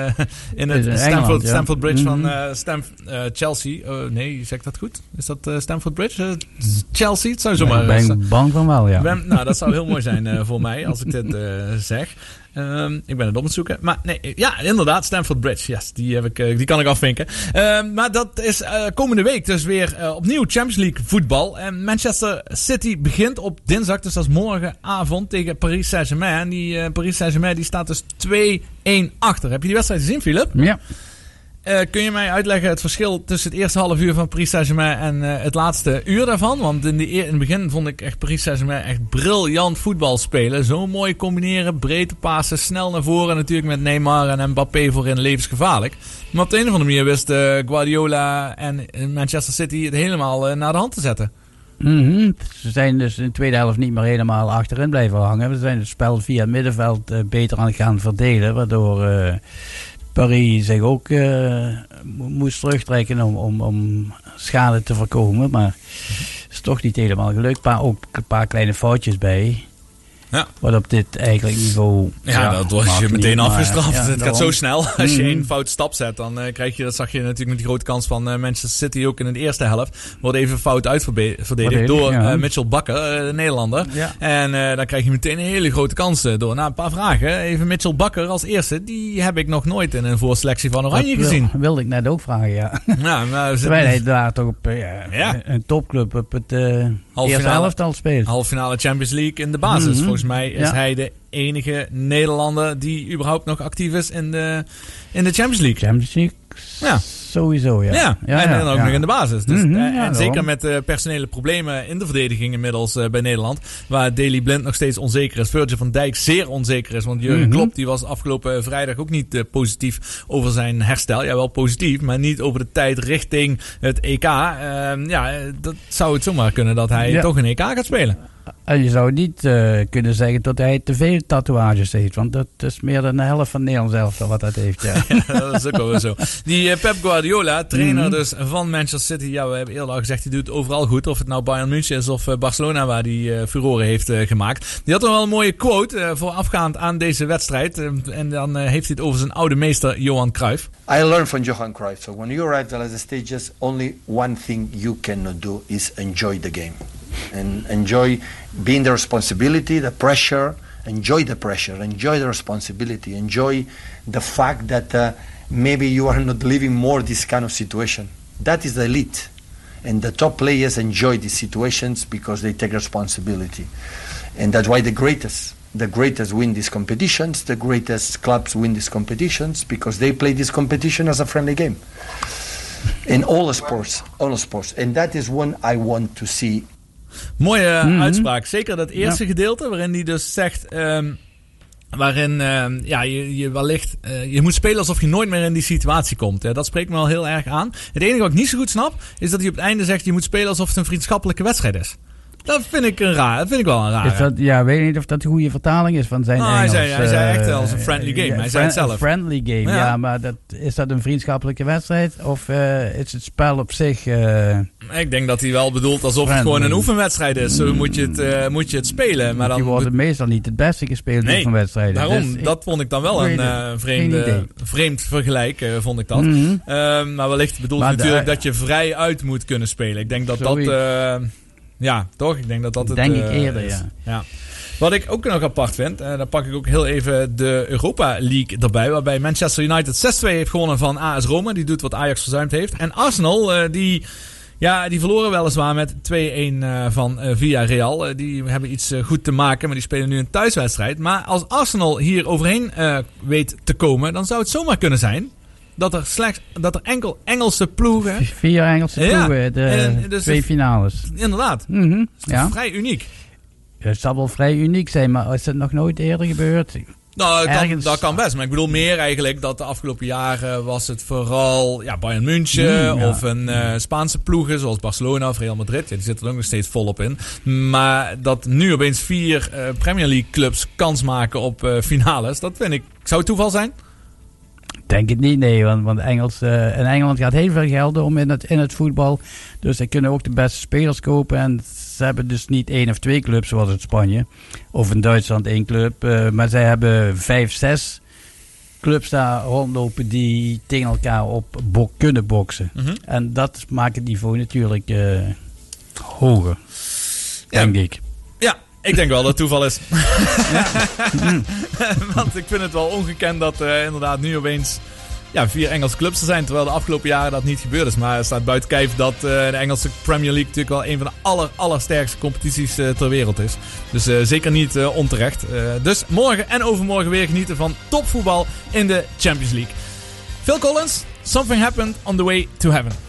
in het In Engeland, Stamford, ja. Stamford Bridge van eh, Chelsea. Oh, nee, zeg ik dat goed? Is dat Stamford Bridge? Chelsea? Het zou zomaar... Daar ben ik bang van wel, ja. Ben- nou, dat zou heel mooi zijn voor mij als ik dit zeg. Ehm, ik ben het op het zoeken. Maar nee, ja, inderdaad, Stamford Bridge. Yes, die, heb ik, eh, die kan ik afvinken. Ehm, maar dat is eh, komende week dus weer eh, opnieuw Champions League voetbal. En Manchester City begint op dinsdag, dus dat is morgenavond, tegen Paris Saint-Germain. Die Paris Saint-Germain die staat dus 2-1 achter. Heb je die wedstrijd gezien, Philip? Ja. Eh, kun je mij uitleggen het verschil tussen het eerste half uur van Paris Saint-Germain en eh, het laatste uur daarvan? Want in, de, eer- in het begin vond ik echt Paris Saint-Germain echt briljant voetbal spelen. Zo mooi combineren, breedte passen, snel naar voren. Natuurlijk met Neymar en Mbappé voorin levensgevaarlijk. Maar op de een of andere manier wist eh, Guardiola en Manchester City het helemaal naar de hand te zetten. Mhm. Ze zijn dus in de tweede helft niet meer helemaal achterin blijven hangen. We zijn het spel via het middenveld beter aan het gaan verdelen. Waardoor Paris zich ook eh, mo- moest terugtrekken om, om, om schade te voorkomen. Maar is toch niet helemaal gelukt. Maar ook een paar kleine foutjes bij. Ja. Wat op dit eigenlijk niveau... Ja, dat mag je meteen niet, maar, afgestraft. ja, het gaat zo snel. Als je Mhm. één fout stap zet, dan eh, krijg je, dat zag je natuurlijk met die grote kans van eh, Manchester City ook in de eerste helft. Wordt even fout uitverdedigd Verdedigd, door eh, Mitchell Bakker, de Nederlander. En dan krijg je meteen een hele grote kans door. Nou, een paar vragen. Even Mitchell Bakker als eerste. Die heb ik nog nooit in een voorselectie van Oranje Dat wil- gezien. wilde ik net ook vragen, ja. Ja, maar we Terwijl hij daar toch op een topclub op het eh Halve eerste finale. helft al speelt. halve finale Champions League in de basis. Mhm. Volgens mij is Ja. hij de enige Nederlander die überhaupt nog actief is in de, in de Champions League. Champions League Ja. Sowieso, ja. Ja, en dan ook nog in de basis. Dus, Mhm, eh, ja, en daarom. zeker met de personele problemen in de verdediging inmiddels eh, bij Nederland. Waar Daley Blind nog steeds onzeker is. Virgil van Dijk zeer onzeker is. Want Jurgen Mhm. Klopp die was afgelopen vrijdag ook niet eh, positief over zijn herstel. Ja, wel positief, maar niet over de tijd richting het EK. Ehm, ja, eh, dat zou het zomaar kunnen dat hij Ja. toch een EK gaat spelen. En je zou niet eh, kunnen zeggen dat hij te veel tatoeages heeft. Want dat is meer dan de helft van Nederland zelf wat dat heeft. Ja. Ja, dat is ook wel zo. Die eh, Pep Guardiola, trainer Mhm. dus van Manchester City. Ja, we hebben eerder al gezegd, hij doet het overal goed. Of het nou Bayern München is of eh, Barcelona waar hij eh furoren heeft eh, gemaakt. Die had nog wel een mooie quote eh, voorafgaand aan deze wedstrijd. Eh, en dan eh, heeft hij het over zijn oude meester Johan Cruijff. I learned from Johan Cruyff. So when you arrive at the stages, only one thing you cannot do is enjoy the game, and enjoy being the responsibility, the pressure. Enjoy the pressure. Enjoy the responsibility. Enjoy the fact that uh, maybe you are not living more this kind of situation. That is the elite, and the top players enjoy these situations because they take responsibility, and that's why the greatest the greatest win these competitions, the greatest clubs win these competitions because they play this competition as a friendly game. In all sports, all sports. And that is one I want to see Mooie eh, Mhm. uitspraak. Zeker dat eerste gedeelte waarin hij dus zegt... ehm, waarin ehm, ja, je, je wellicht... eh, je moet spelen alsof je nooit meer in die situatie komt. Hè. Dat spreekt me wel heel erg aan. Het enige wat ik niet zo goed snap... is dat hij op het einde zegt... je moet spelen alsof het een vriendschappelijke wedstrijd is. Dat vind ik, een raar, dat vind ik wel een raar. Is dat, ja, weet niet of dat de goede vertaling is van zijn Nou, hij Engels. zei- hij zei echt eh, als een friendly game. ja, Hij zei het zelf. Een friendly game, Ja. ja. maar dat, is dat een vriendschappelijke wedstrijd? Of eh, is het spel op zich... eh, Ik denk dat hij wel bedoelt alsof het gewoon een oefenwedstrijd is. Zo moet je het, eh, moet je het spelen. Maar dan die worden meestal niet het beste gespeeld Nee, van wedstrijden. daarom. Dus dat vond ik dan wel een het. eh, vreemde, vreemd vergelijk, eh, vond ik dat. Mhm. Ehm, maar wellicht bedoelt Maar hij natuurlijk de- dat je vrij uit moet kunnen spelen. Ik denk dat dat... ja, toch? Ik denk dat dat het Denk ik eh, eerder, is. ja. Wat ik ook nog apart vind, eh, dan pak ik ook heel even de Europa League erbij. Waarbij Manchester United 6-2 heeft gewonnen van AS Roma. Die doet wat Ajax verzuimd heeft. En Arsenal, eh, die... Ja, die verloren weliswaar met 2-1 eh, van Villarreal. Die hebben iets goed te maken, maar die spelen nu een thuiswedstrijd. Maar als Arsenal hier overheen weet te komen, dan zou het zomaar kunnen zijn dat er slechts dat er enkel Engelse ploegen. Vier Engelse Ja, ploegen, de en dus twee finales. Inderdaad. Dat is ja. vrij uniek. Het zal wel vrij uniek zijn, maar is het nog nooit eerder gebeurd? Nou, dat kan, dat kan best. Maar ik bedoel meer eigenlijk dat de afgelopen jaren was het vooral ja, Bayern München Hmm, ja. of een eh, Spaanse ploegen zoals Barcelona of Real Madrid. Ja, die zitten er ook nog steeds volop in. Maar dat nu opeens vier eh, Premier League clubs kans maken op eh, finales, dat vind ik... Zou het toeval zijn? Denk het niet, nee. Want, want Engels, eh, in Engeland gaat heel veel geld om in het, in het voetbal. Dus ze kunnen ook de beste spelers kopen. En ze hebben dus niet één of twee clubs zoals in Spanje. Of in Duitsland één club. eh, maar zij hebben vijf, zes clubs daar rondlopen die tegen elkaar op bok kunnen boksen. Mhm. En dat maakt het niveau natuurlijk eh, hoger. Denk ik. Ja, ik denk wel dat het toeval is. Want ik vind het wel ongekend dat eh, inderdaad nu opeens ja, vier Engelse clubs er zijn. Terwijl de afgelopen jaren dat niet gebeurd is. Maar er staat buiten kijf dat eh, de Engelse Premier League natuurlijk wel een van de aller, allersterkste competities eh, ter wereld is. Dus zeker niet onterecht. Dus morgen en overmorgen weer genieten van topvoetbal in de Champions League. Phil Collins, Something Happened on the Way to Heaven.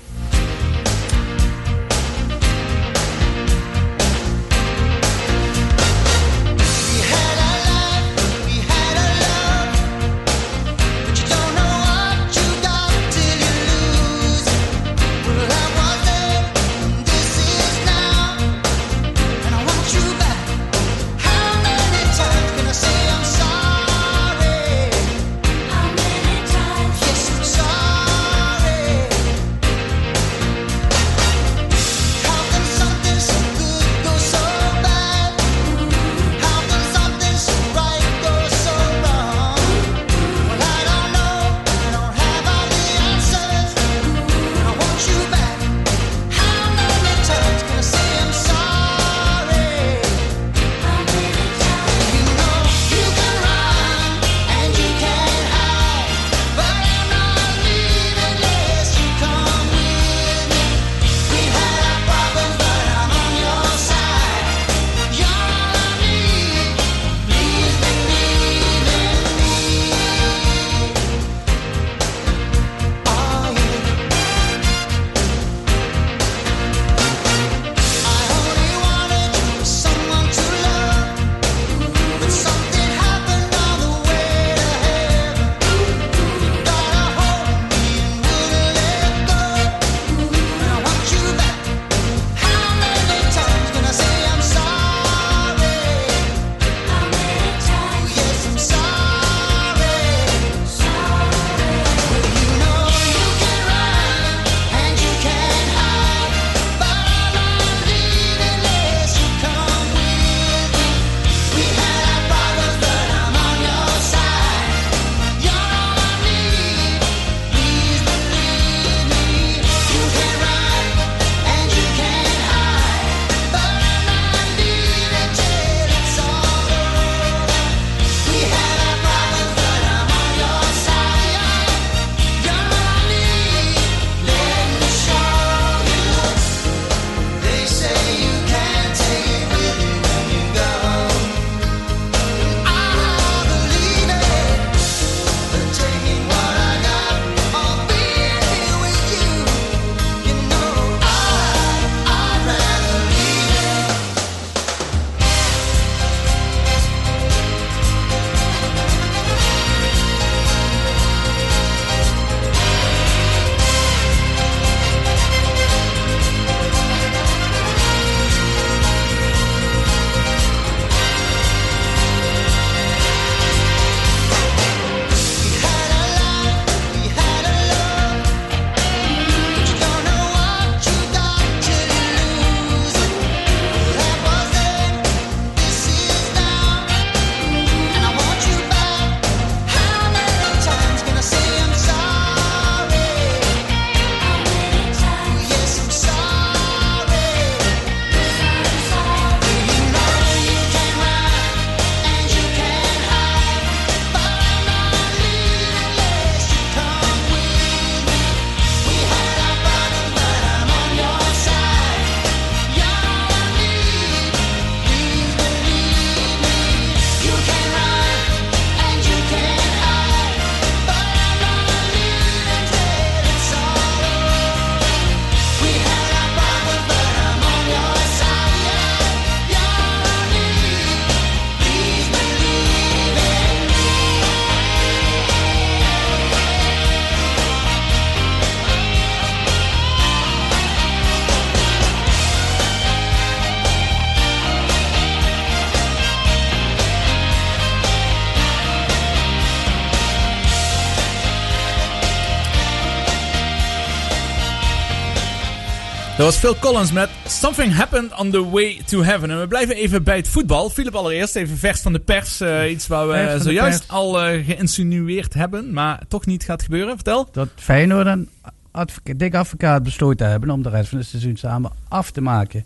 Dat was Phil Collins met Something Happened on the Way to Heaven. En we blijven even bij het voetbal. Philip allereerst even vers van de pers. eh, iets waar we zojuist al eh, geïnsinueerd hebben, maar toch niet gaat gebeuren. Vertel. Dat Feyenoord een advoca- dik advocaat besloten hebben om de rest van het seizoen samen af te maken.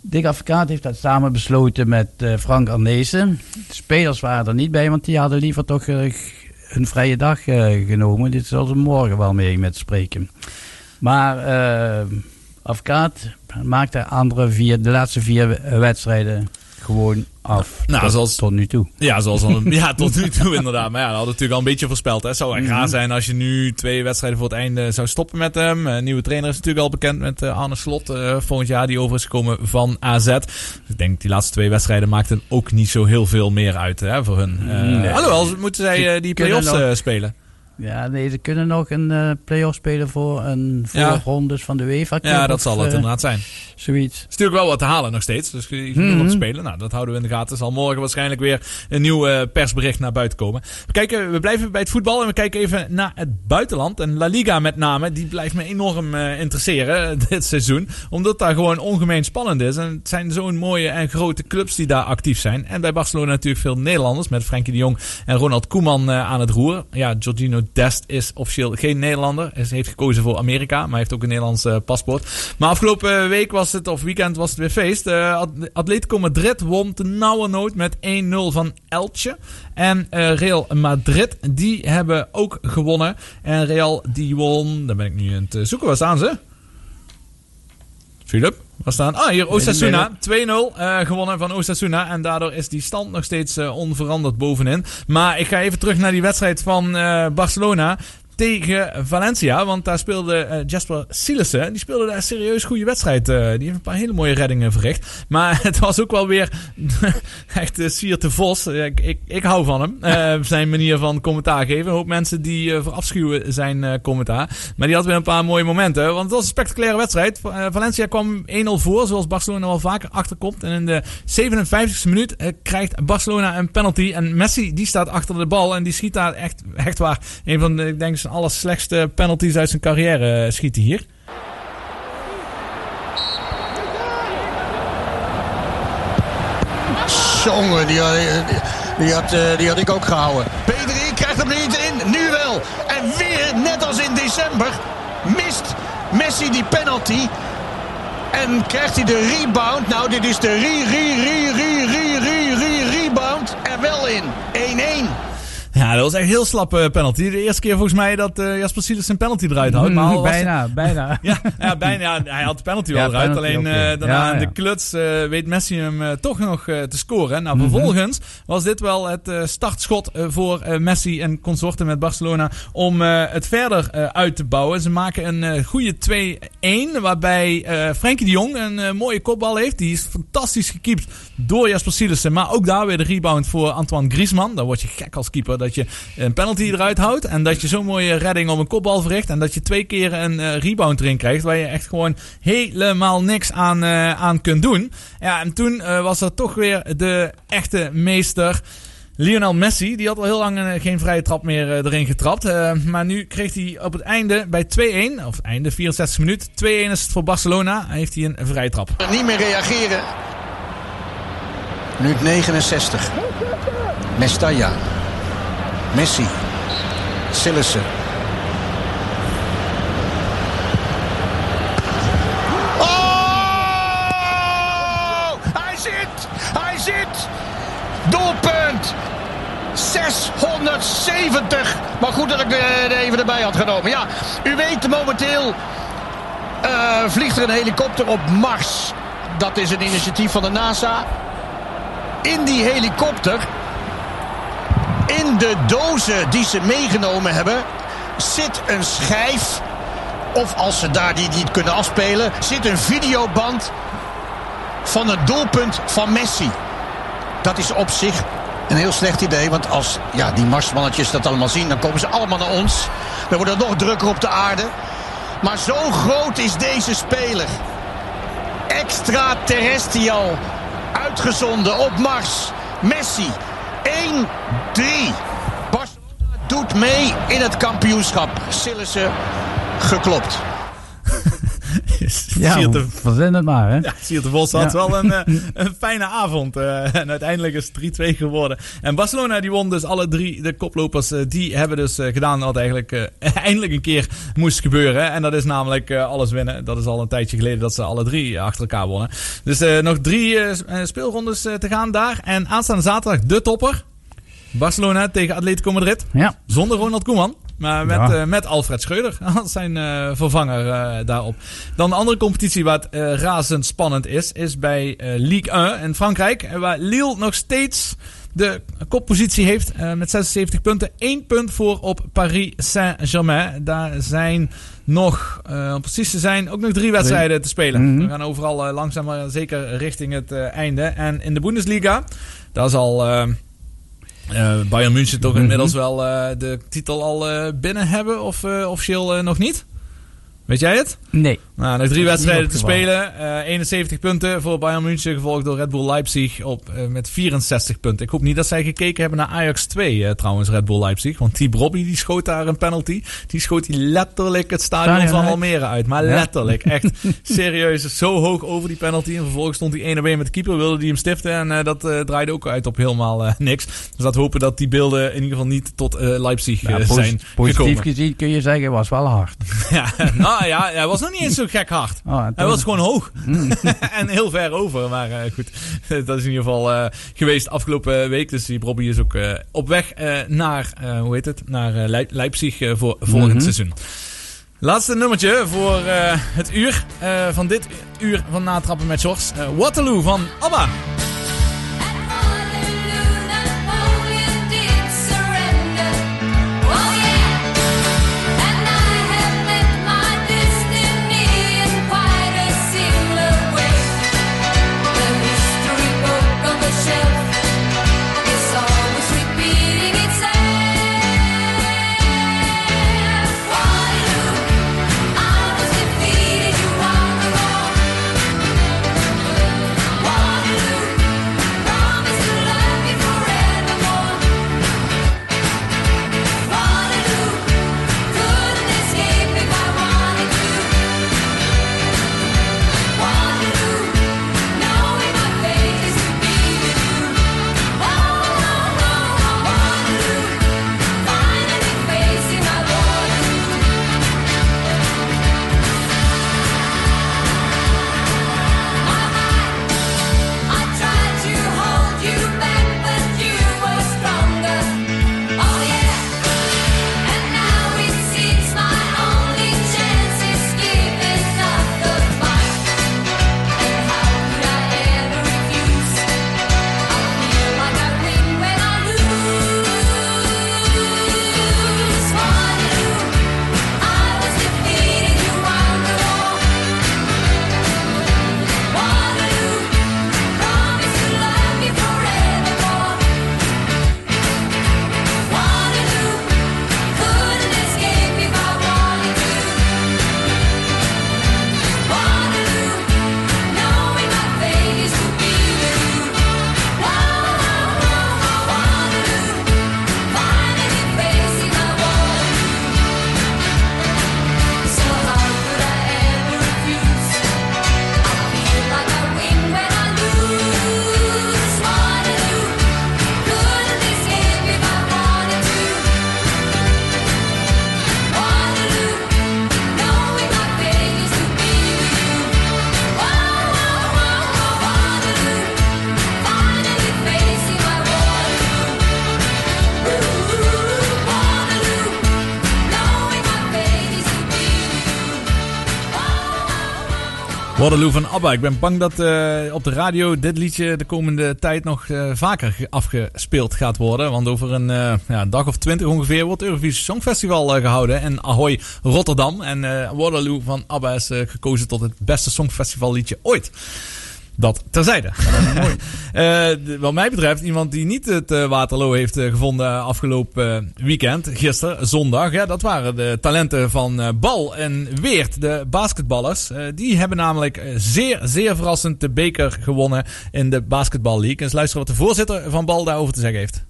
Dik advocaat heeft dat samen besloten met eh, Frank Arnezen. De spelers waren er niet bij, want die hadden liever toch hun vrije dag genomen. Dit zal ze morgen wel mee met spreken. Maar eh, advocaat maakte andere vier, de laatste vier wedstrijden gewoon af. Nou, tot, zoals- tot nu toe. Ja, zoals al, ja, tot nu toe inderdaad. Maar ja, dat hadden we natuurlijk al een beetje voorspeld. Hè. Het zou echt Mhm. raar zijn als je nu twee wedstrijden voor het einde zou stoppen met hem. Eh, nieuwe trainer is natuurlijk al bekend met eh, Arne Slot. eh, volgend jaar die over is gekomen van AZ. Dus ik denk die laatste twee wedstrijden maakten ook niet zo heel veel meer uit hè, voor hun. Nee. Alhoewel, moeten zij die play-offs spelen. Ja, nee, ze kunnen nog een eh play-off spelen voor een Ja. voorrondes van de UEFA Cup Ja, dat zal het eh, inderdaad zijn. Zoiets. is natuurlijk wel wat te halen nog steeds. Dus je nog te spelen. Nou, dat houden we in de gaten. Er zal morgen waarschijnlijk weer een nieuw eh, persbericht naar buiten komen. We, kijken, we blijven bij het voetbal en we kijken even naar het buitenland. En La Liga met name, die blijft me enorm interesseren dit seizoen. Omdat daar gewoon ongemeen spannend is. En het zijn zo'n mooie en grote clubs die daar actief zijn. En bij Barcelona natuurlijk veel Nederlanders. Met Frenkie de Jong en Ronald Koeman aan het roer. Ja, Jorginho Dest is officieel geen Nederlander. Hij heeft gekozen voor Amerika, maar heeft ook een Nederlands eh, paspoort. Maar afgelopen week was het, of weekend was het weer feest. Eh, At- Atletico Madrid won te nauwe nood met 1-0 van Elche. En eh, Real Madrid, die hebben ook gewonnen. En Real, die won, daar ben ik nu aan het eh, zoeken. Waar staan ze? Philip, waar staan? Ah, hier Osasuna. 2-0 eh, gewonnen van Osasuna. En daardoor is die stand nog steeds eh, onveranderd bovenin. Maar ik ga even terug naar die wedstrijd van eh, Barcelona tegen Valencia. Want daar speelde eh, Jasper Sillissen. Die speelde daar serieus goede wedstrijd. eh. die heeft een paar hele mooie reddingen verricht. Maar het was ook wel weer echt uh, Sier de Vos. Eh, Ik, ik, ik hou van hem. Eh, zijn manier van commentaar geven. Een hoop mensen die eh, verafschuwen zijn eh, commentaar. Maar die had weer een paar mooie momenten. Want het was een spectaculaire wedstrijd. Eh, Valencia kwam 1-0 voor. Zoals Barcelona wel vaker achterkomt. En in de 57e minuut eh, krijgt Barcelona een penalty. En Messi die staat achter de bal. En die schiet daar echt, echt waar. Een van de, ik denk, zijn allerslechtste penalties uit zijn carrière eh, schiet hij hier. Jongen, die, had- had, eh, die had ik ook gehouden. Pedri krijgt hem niet in. Nu wel. En weer, net als in december, mist Messi die penalty. En krijgt hij de rebound. Nou, dit is de re, re, re, re, re, re, rebound. Er wel in. 1-1. Ja, dat was echt een heel slappe penalty. De eerste keer volgens mij dat eh, Jasper Silas zijn penalty eruit houdt. Maar al was- bijna, bijna. Ja, ja, bijna. Hij had de penalty wel Ja, eruit. penalty Alleen eh, ja. daarna Ja, de kluts eh, weet Messi hem eh, toch nog eh, te scoren. Nou, Mhm. vervolgens was dit wel het eh, startschot eh, voor eh, Messi en consorten met Barcelona om eh, het verder eh, uit te bouwen. Ze maken een eh, goede 2-1 waarbij eh Frenkie de Jong een eh, mooie kopbal heeft. Die is fantastisch gekiept door Jasper Sielissen. Maar ook daar weer de rebound voor Antoine Griezmann. Dan word je gek als keeper dat je een penalty eruit houdt. En dat je zo'n mooie redding op een kopbal verricht. En dat je twee keer een eh, rebound erin krijgt. Waar je echt gewoon helemaal niks aan, eh, aan kunt doen. Ja, en toen eh, was er toch weer de echte meester. Lionel Messi, die had al heel lang geen vrije trap meer erin getrapt. Maar nu kreeg hij op het einde bij 2-1, of einde 64 minuut, 2-1 is het voor Barcelona. Heeft hij een vrije trap. Niet meer reageren. Minuut 69. Mestalla. Messi. Sillissen. Oh! Hij zit! Hij zit! Doelpunt! 670. Maar goed dat ik er even erbij had genomen. Ja, u weet momenteel eh, vliegt er een helikopter op Mars. Dat is een initiatief van de NASA. In die helikopter, in de dozen die ze meegenomen hebben, zit een schijf. Of als ze daar die niet kunnen afspelen, zit een videoband van het doelpunt van Messi. Dat is op zich een heel slecht idee. Want als ja, die marsmannetjes dat allemaal zien, dan komen ze allemaal naar ons. Dan wordt het nog drukker op de aarde. Maar zo groot is deze speler. Extraterrestrial. Uitgezonden op Mars. Messi. 1-3. Barcelona doet mee in het kampioenschap. Sillissen geklopt. Ja, Sierte, verzin het maar, hè. ja, Sierte Vos had Ja. wel een, eh, een fijne avond. eh, en uiteindelijk is het 3-2 geworden. En Barcelona die won dus alle drie de koplopers. eh, die hebben dus gedaan wat eigenlijk eindelijk een keer moest gebeuren. En dat is namelijk alles winnen. Dat is al een tijdje geleden dat ze alle drie achter elkaar wonnen. Dus nog drie speelrondes te gaan daar. En aanstaande zaterdag de topper. Barcelona tegen Atletico Madrid. Ja. Zonder Ronald Koeman. Maar met, Ja. eh, met Alfred Schreuder als zijn eh, vervanger eh, daarop. Dan de andere competitie eh, razend spannend is, is bij Ligue 1 in Frankrijk. Waar Lille nog steeds de koppositie heeft met 76 punten. Eén punt voor op Paris Saint-Germain. Daar zijn nog, om precies te zijn, ook nog drie wedstrijden te spelen. Mhm. We gaan overal langzaam maar zeker richting het einde. En in de Bundesliga, daar is al... eh, Bayern München toch Mhm. inmiddels wel eh, de titel al eh, binnen hebben of officieel nog niet? Weet jij het? Nee. Nou, nog drie wedstrijden te spelen. Eh 71 punten voor Bayern München, gevolgd door Red Bull Leipzig op, eh, met 64 punten. Ik hoop niet dat zij gekeken hebben naar Ajax 2 eh, trouwens, Red Bull Leipzig. Want die Robbie die schoot daar een penalty. Die schoot hij letterlijk het stadion van. Almere uit. Maar Ja. letterlijk, echt serieus. Zo hoog over die penalty. En vervolgens stond hij 1 op 1 met de keeper, wilde die hem stiften. En eh, dat eh, draaide ook uit op helemaal eh, niks. Dus laten we hopen dat die beelden in ieder geval niet tot eh, Leipzig Ja, eh, posi- zijn positief gekomen. gezien kun je zeggen, was wel hard. Ja, nou ja, hij was nog niet eens zo gek hard. Oh, hij was gewoon hoog. en heel ver over. Maar eh, goed, dat is in ieder geval eh, geweest afgelopen week. Dus die Robbie is ook eh, op weg eh, naar, eh, hoe heet het, naar eh, Leip- Leipzig eh, voor volgend Mhm. seizoen. Laatste nummertje voor eh, het uur eh, van dit uur van Natrappen met Sjors. Eh, Waterloo van ABBA. Waterloo van ABBA. Ik ben bang dat eh, op de radio dit liedje de komende tijd nog eh, vaker ge- afgespeeld gaat worden. Want over een eh, ja, dag of twintig ongeveer wordt Eurovisie Songfestival eh, gehouden in Ahoy, Rotterdam. En Waterloo van ABBA is gekozen tot het beste Songfestival liedje ooit. Dat terzijde. Mooi. Eh, wat mij betreft, iemand die niet het eh, Waterloo heeft eh, gevonden afgelopen weekend, gisteren, zondag. Ja, dat waren de talenten van Bal en Weert, de basketballers. Die hebben namelijk zeer, zeer verrassend de beker gewonnen in de Basketball League. Eens luisteren wat de voorzitter van Bal daarover te zeggen heeft.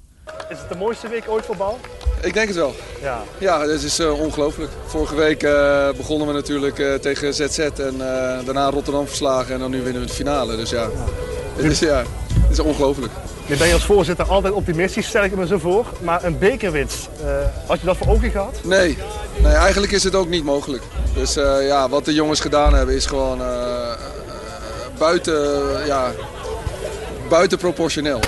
Is het de mooiste week ooit voor bal? Ik denk het wel. Ja. Ja, het is eh, ongelooflijk. Vorige week eh, begonnen we natuurlijk eh, tegen ZZ en daarna Rotterdam verslagen en dan nu winnen we de finale. Dus ja, het is, ja, het is ongelooflijk. Nu ben je als voorzitter altijd optimistisch, stel ik me zo voor. Maar een bekerwinst, had je dat voor ogen gehad? Nee, nee, eigenlijk is het ook niet mogelijk. Dus ja, wat de jongens gedaan hebben is gewoon buiten, ja, buitenproportioneel.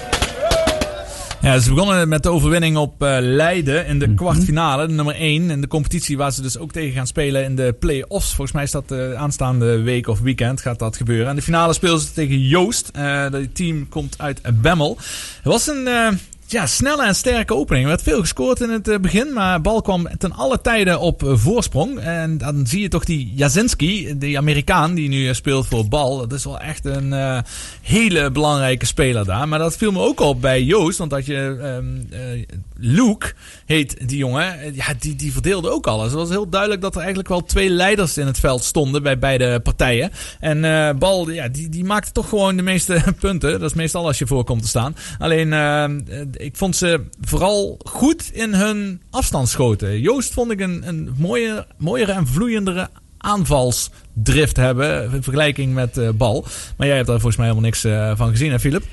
Ja, ze begonnen met de overwinning op eh, Leiden in de kwartfinale, nummer 1. In de competitie waar ze dus ook tegen gaan spelen in de play-offs. Volgens mij is dat de aanstaande week of weekend gaat dat gebeuren. En de finale speelden ze tegen Joost. Eh dat team komt uit Bemmel. Het was een eh, ja, snelle en sterke opening. Er werd veel gescoord in het eh, begin, maar bal kwam ten alle tijden op eh, voorsprong. En dan zie je toch die Jasinski, die Amerikaan die nu eh, speelt voor bal. Dat is wel echt een hele belangrijke speler daar. Maar dat viel me ook op bij Joost, want dat je ehm, eh, Luke heet die jongen, ja, die, die verdeelde ook alles. Het was heel duidelijk dat er eigenlijk wel twee leiders in het veld stonden bij beide partijen. En Bal, ja, die, die maakte toch gewoon de meeste punten. Dat is meestal als je voor komt te staan. Alleen, eh, ik vond ze vooral goed in hun afstandsschoten. Joost vond ik een, een mooie, mooiere en vloeiendere aanvalsdrift hebben in vergelijking met eh, Bal. Maar jij hebt daar volgens mij helemaal niks eh, van gezien, hè Philip?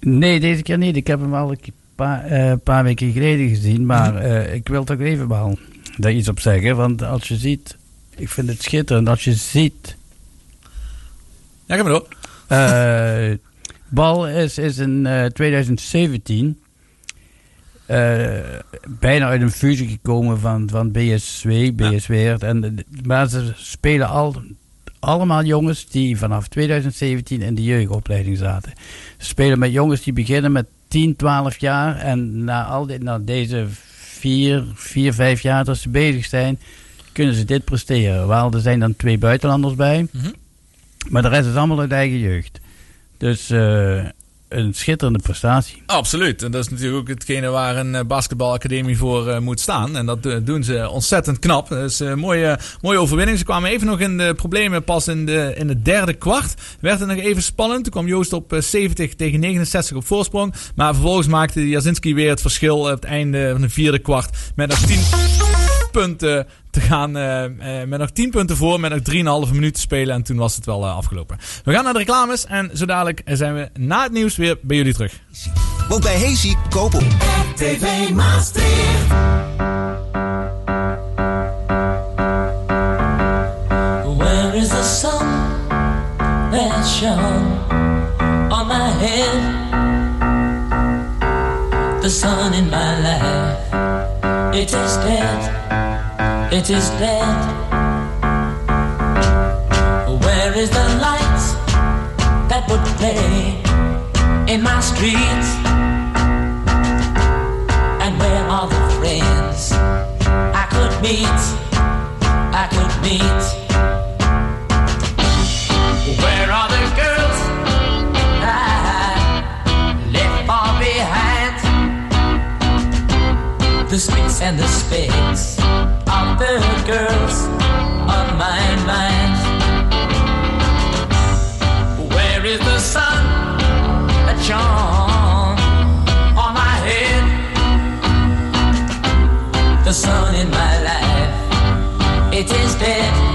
Nee, deze keer niet. Ik heb hem al een paar, eh, paar weken geleden gezien. Maar eh, ik wil toch even wel daar iets op zeggen. Want als je ziet, ik vind het schitterend. Als je ziet. Ja, ga maar door. Eh, Bal is, is in eh, 2017 eh, bijna uit een fusie gekomen van, van BSW, BS Weert. En, de- maar ze spelen al, allemaal jongens die vanaf 2017 in de jeugdopleiding zaten. Ze spelen met jongens die beginnen met 10, 12 jaar. En na, al dit, na deze 4, 4, 5 jaar dat ze bezig zijn, kunnen ze dit presteren. Wel, er zijn dan twee buitenlanders bij. Maar de rest is allemaal uit eigen jeugd. Dus eh, een schitterende prestatie. Absoluut. En dat is natuurlijk ook hetgene waar een eh, basketbalacademie voor eh, moet staan. En dat doen ze ontzettend knap. Dus een mooie, mooie overwinning. Ze kwamen even nog in de problemen pas in, de, in het derde kwart. Werd het nog even spannend. Toen kwam Joost op eh, 70 tegen 69 op voorsprong. Maar vervolgens maakte Jasinski weer het verschil op het einde van de vierde kwart. Met nog 10 punten te gaan. eh, eh, met nog 10 punten voor. Met nog 3,5 minuten te spelen. En toen was het wel eh, afgelopen. We gaan naar de reclames. En zo dadelijk zijn we na het nieuws weer bij jullie terug. Want bij Hazy kopen. RTV Maastricht. Where is the sun that shone on my head? The sun in my life, it is dead, it is dead. Where is the light that would play in my street? And where are the friends I could meet? I could meet. Where are the girls I left far behind? The spits and the spits the girls on my mind. Where is the sun that shone on my head? The sun in my life, it is dead,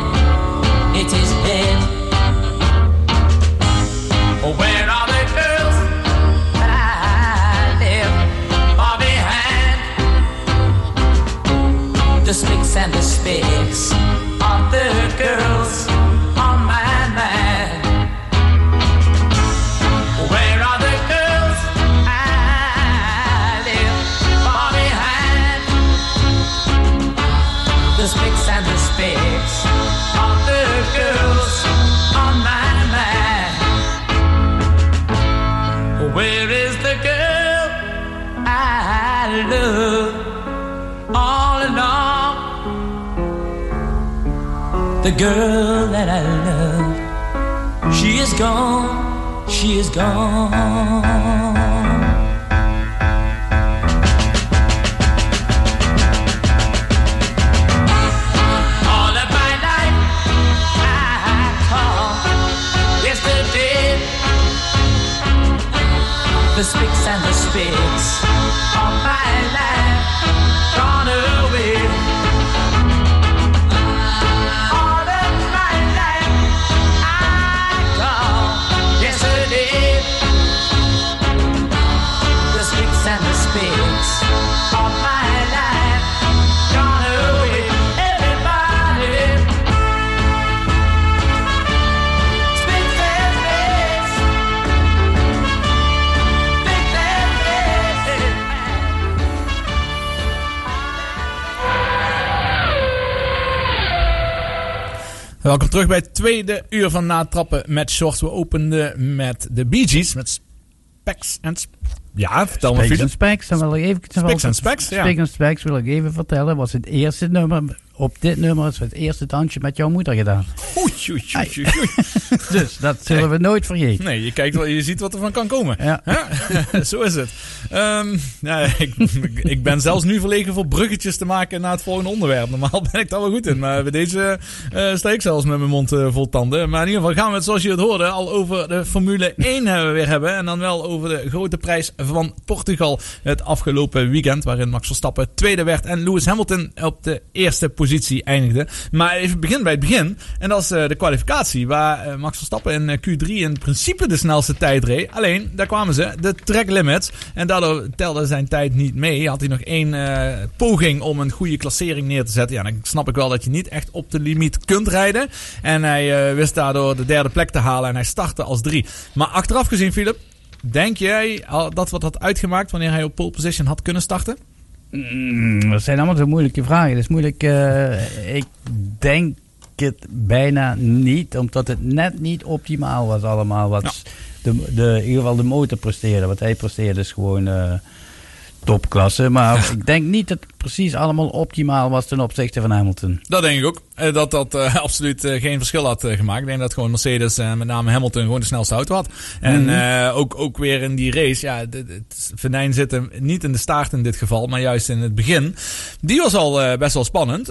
girl that I love, she is gone, she is gone. Welkom terug bij het tweede uur van Natrappen met Shorts. We openden met de Bee Gees, met Specs en... Ja, vertel me Specs en Specs, dan wil ik even... Specs en Specs, ja. Specs en Specs wil ik even vertellen. Was het eerste nummer... Op dit nummer is het eerste dansje met jouw moeder gedaan. Oei, oei, oei, oei, oei. Dus dat zullen we nooit vergeten. Nee, je kijkt wel, je ziet wat er van kan komen. Ja. Zo is het. Ehm, ja, ik, ik ben zelfs nu verlegen voor bruggetjes te maken naar het volgende onderwerp. Normaal ben ik daar wel goed in, maar bij deze eh sta ik zelfs met mijn mond eh, vol tanden. Maar in ieder geval gaan we het, zoals je het hoorde, al over de Formule 1 hebben we weer hebben. En dan wel over de grote prijs van Portugal het afgelopen weekend. Waarin Max Verstappen tweede werd en Lewis Hamilton op de eerste positie eindigde. Maar even begin bij het begin. En dat is eh, de kwalificatie. Waar eh, Max Verstappen in eh, Q3 in principe de snelste tijd reed. Alleen, daar kwamen ze, de track limits. En daardoor telde zijn tijd niet mee. Had hij nog één poging om een goede klassering neer te zetten. Ja, dan snap ik wel dat je niet echt op de limiet kunt rijden. En hij wist daardoor de derde plek te halen. En hij startte als drie. Maar achteraf gezien, Philip. Denk jij dat wat had uitgemaakt wanneer hij op pole position had kunnen starten? Mm, dat zijn allemaal zo moeilijke vragen. Dat is moeilijk. eh, ik denk het bijna niet, omdat het net niet optimaal was allemaal. Wat de, de, in ieder geval de motor presteerde. Wat hij presteerde is gewoon eh, topklasse. Maar ik denk niet dat het precies allemaal optimaal was ten opzichte van Hamilton. Dat denk ik ook. Eh, Dat dat eh, absoluut eh, geen verschil had gemaakt. Ik denk dat gewoon Mercedes, en met name Hamilton, gewoon de snelste auto had. En Mhm. ook, ook weer in die race. Ja, het venijn zit hem niet in de staart in dit geval, maar juist in het begin. Die was al best wel spannend.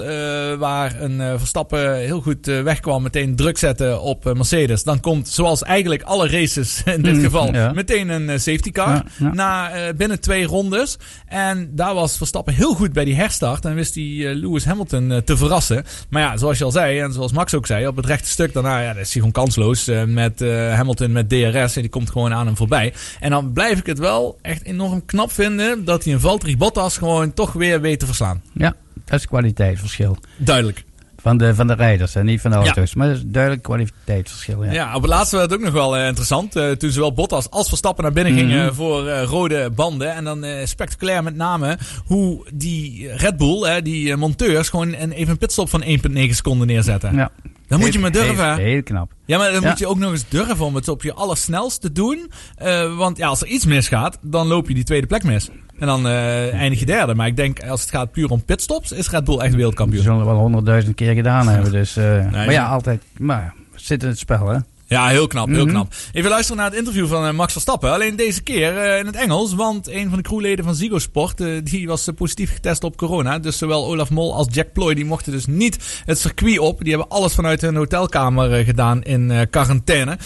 waar een Verstappen heel goed wegkwam, meteen druk zetten op Mercedes. Dan komt, zoals eigenlijk alle races in dit Mhm, geval, ja. meteen een safety car. Ja, ja. Na binnen twee rondes. En daar was Verstappen heel goed bij die herstart. En wist hij eh, Lewis Hamilton eh, te verrassen. Maar ja, zoals je al zei, en zoals Max ook zei, op het rechte stuk daarna ja, dat is hij gewoon kansloos. eh, met Hamilton met DRS. En die komt gewoon aan hem voorbij. En dan blijf ik het wel echt enorm knap vinden dat hij een Valtteri Bottas gewoon toch weer weet te verslaan. Ja, dat is kwaliteitsverschil. Duidelijk. Van de, van de rijders en niet van de auto's. Maar dat is duidelijk kwaliteitsverschil. Ja. Ja. op het laatste werd het ook nog wel eh, interessant. eh, toen zowel Bottas als Verstappen naar binnen Mhm. gingen voor eh, rode banden. En dan spectaculair met name hoe die Red Bull, die monteurs, gewoon een, even een pitstop van 1,9 seconden neerzetten. Ja. Dan moet je maar durven. Heel, heel knap. Ja, maar dan Ja. moet je ook nog eens durven om het op je allersnelst te doen. Eh, want ja, als er iets misgaat, dan loop je die tweede plek mis. En dan eh, eindig je derde. Maar ik denk, als het gaat puur om pitstops, is Red Bull echt We wereldkampioen. zullen het wel honderdduizend keer gedaan hebben. Dus, eh, maar ja, altijd. Maar zit in het spel, hè? Ja, heel knap, heel Mhm. knap. Even luisteren naar het interview van eh, Max Verstappen. Alleen deze keer eh, in het Engels, want een van de crewleden van Ziggo Sport, eh, die was positief getest op corona. Dus zowel Olaf Mol als Jack Ploy, die mochten dus niet het circuit op. Die hebben alles vanuit hun hotelkamer gedaan in quarantaine.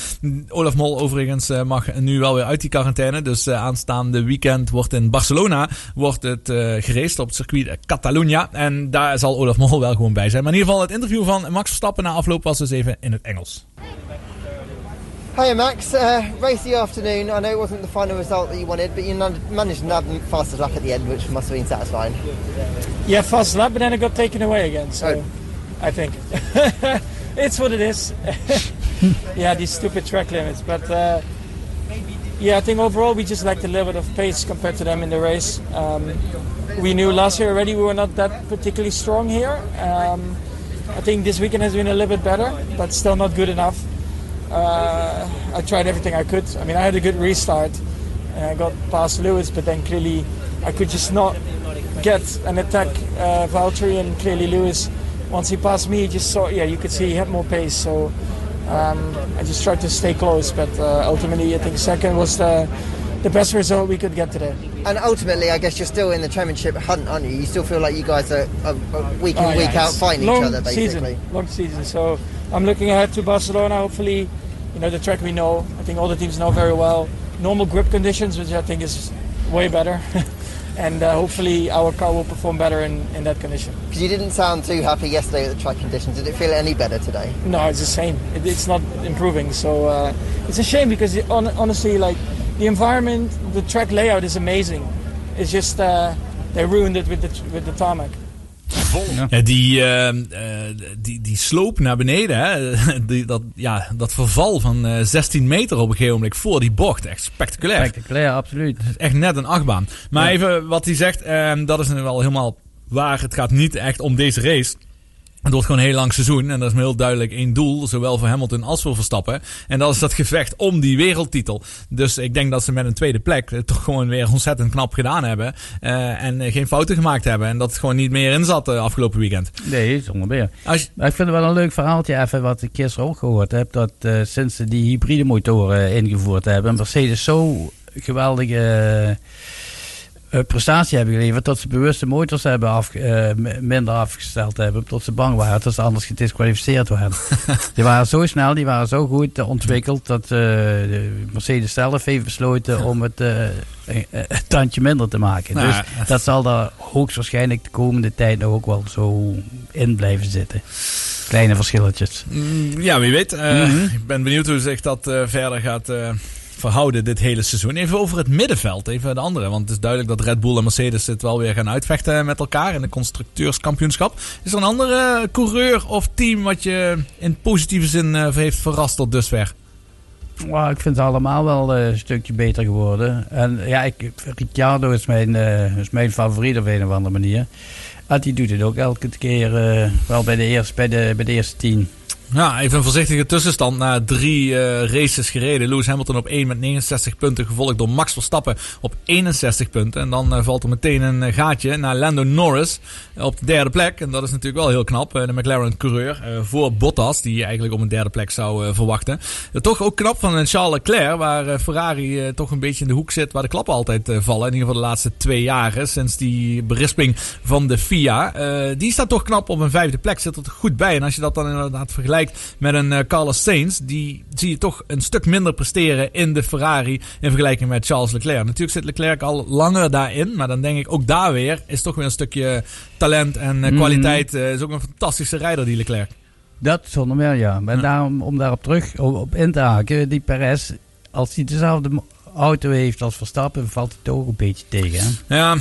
Olaf Mol overigens mag nu wel weer uit die quarantaine. Dus aanstaande weekend wordt in Barcelona wordt het geraced op het circuit Catalunya. En daar zal Olaf Mol wel gewoon bij zijn. Maar in ieder geval het interview van Max Verstappen na afloop was dus even in het Engels. Hiya, Max. Uh, race of the afternoon. I know it wasn't the final result that you wanted, but you managed to nab the fastest lap at the end, which must have been satisfying. Yeah, fast lap, but then it got taken away again. So Oh. I think it's what it is. yeah, these stupid track limits. But uh, yeah, I think overall we just lacked a little bit of pace compared to them in the race. Um, we knew last year already we were not that particularly strong here. Um, I think this weekend has been a little bit better, but still not good enough. Uh, I tried everything I could. I mean, I had a good restart and I got past Lewis, but then clearly I could just not get an attack uh, Valtteri and clearly Lewis. Once he passed me, he just saw, yeah, you could see he had more pace. So um, I just tried to stay close, but uh, ultimately I think second was the, the best result we could get today. And ultimately, I guess you're still in the championship hunt, aren't you? You still feel like you guys are, are, week in, Oh, yeah, week out fighting each other, basically. Season, long season. So I'm looking ahead to Barcelona. Hopefully, you know the track we know. I think all the teams know very well. Normal grip conditions, which I think is way better. and uh, hopefully our car will perform better in, in that condition. Because you didn't sound too happy yesterday with the track conditions. Did it feel any better today? No, it's the same. It, it's not improving. So uh, it's a shame because it, hon- honestly, like the environment, the track layout is amazing. It's just uh, they ruined it with the with the tarmac. Ja, die, eh, eh, die, die sloop naar beneden, hè, die, dat, ja, dat verval van eh, 16 meter op een gegeven moment voor die bocht. Echt spectaculair. Spectaculair, absoluut. Echt net een achtbaan. Maar Ja. even wat hij zegt, eh, dat is nu wel helemaal waar. Het gaat niet echt om deze race. Het wordt gewoon een heel lang seizoen. En dat is heel duidelijk één doel. Zowel voor Hamilton als voor Verstappen. En dat is dat gevecht om die wereldtitel. Dus ik denk dat ze met een tweede plek het toch gewoon weer ontzettend knap gedaan hebben. Eh, en eh, geen fouten gemaakt hebben. En dat het gewoon niet meer in zat eh, afgelopen weekend. Nee, zonder meer. Als ik vind het wel een leuk verhaaltje even wat ik gisteren ook gehoord heb. Dat sinds ze die hybride motoren ingevoerd hebben, Mercedes zo geweldige prestatie hebben geleverd. Dat ze bewust de motors hebben af, eh, minder afgesteld hebben. Tot ze bang waren dat ze anders gedisqualificeerd werden. die waren zo snel, die waren zo goed eh, ontwikkeld. Dat eh, de Mercedes zelf heeft besloten om het eh, een, tandje minder te maken. Nou, dus dat zal daar hoogstwaarschijnlijk de komende tijd nog ook wel zo in blijven zitten. Kleine verschilletjes. Mm, Ja, wie weet. Eh, Mhm. Ik ben benieuwd hoe zich dat eh, verder gaat eh, verhouden dit hele seizoen. Even over het middenveld, even de andere. Want het is duidelijk dat Red Bull en Mercedes het wel weer gaan uitvechten met elkaar in de constructeurskampioenschap. Is er een andere coureur of team wat je in positieve zin eh, heeft verrast tot dusver? Ik vind ze allemaal wel eh, een stukje beter geworden. En ja, ik, Ricciardo is mijn, eh, is mijn favoriet op een of andere manier. En die doet het ook elke keer wel bij de, eerste, bij, bij de eerste tien. Ja, even een voorzichtige tussenstand na drie eh, races gereden. Lewis Hamilton op 1 met 69 punten, gevolgd door Max Verstappen op 61 punten. En dan eh, valt er meteen een eh, gaatje naar Lando Norris op de derde plek. En dat is natuurlijk wel heel knap. de McLaren-coureur voor Bottas, die je eigenlijk op een derde plek zou verwachten. Toch ook knap van Charles Leclerc, waar Ferrari toch een beetje in de hoek zit waar de klappen altijd vallen. In ieder geval de laatste twee jaren, sinds die berisping van de FIA. Die staat toch knap op een vijfde plek, zit er goed bij. En als je dat dan inderdaad vergelijkt met een eh, Carlos Sainz, die zie je toch een stuk minder presteren in de Ferrari in vergelijking met Charles Leclerc. Natuurlijk zit Leclerc al langer daarin, maar dan denk ik ook daar weer is toch weer een stukje talent en eh, Mhm. kwaliteit. Eh, is ook een fantastische rijder, die Leclerc. Dat zonder meer, ja. Maar daarom, om daarop terug op, in te haken, die Perez, als hij dezelfde auto heeft als Verstappen, valt het ook een beetje tegen. Hè? Ja,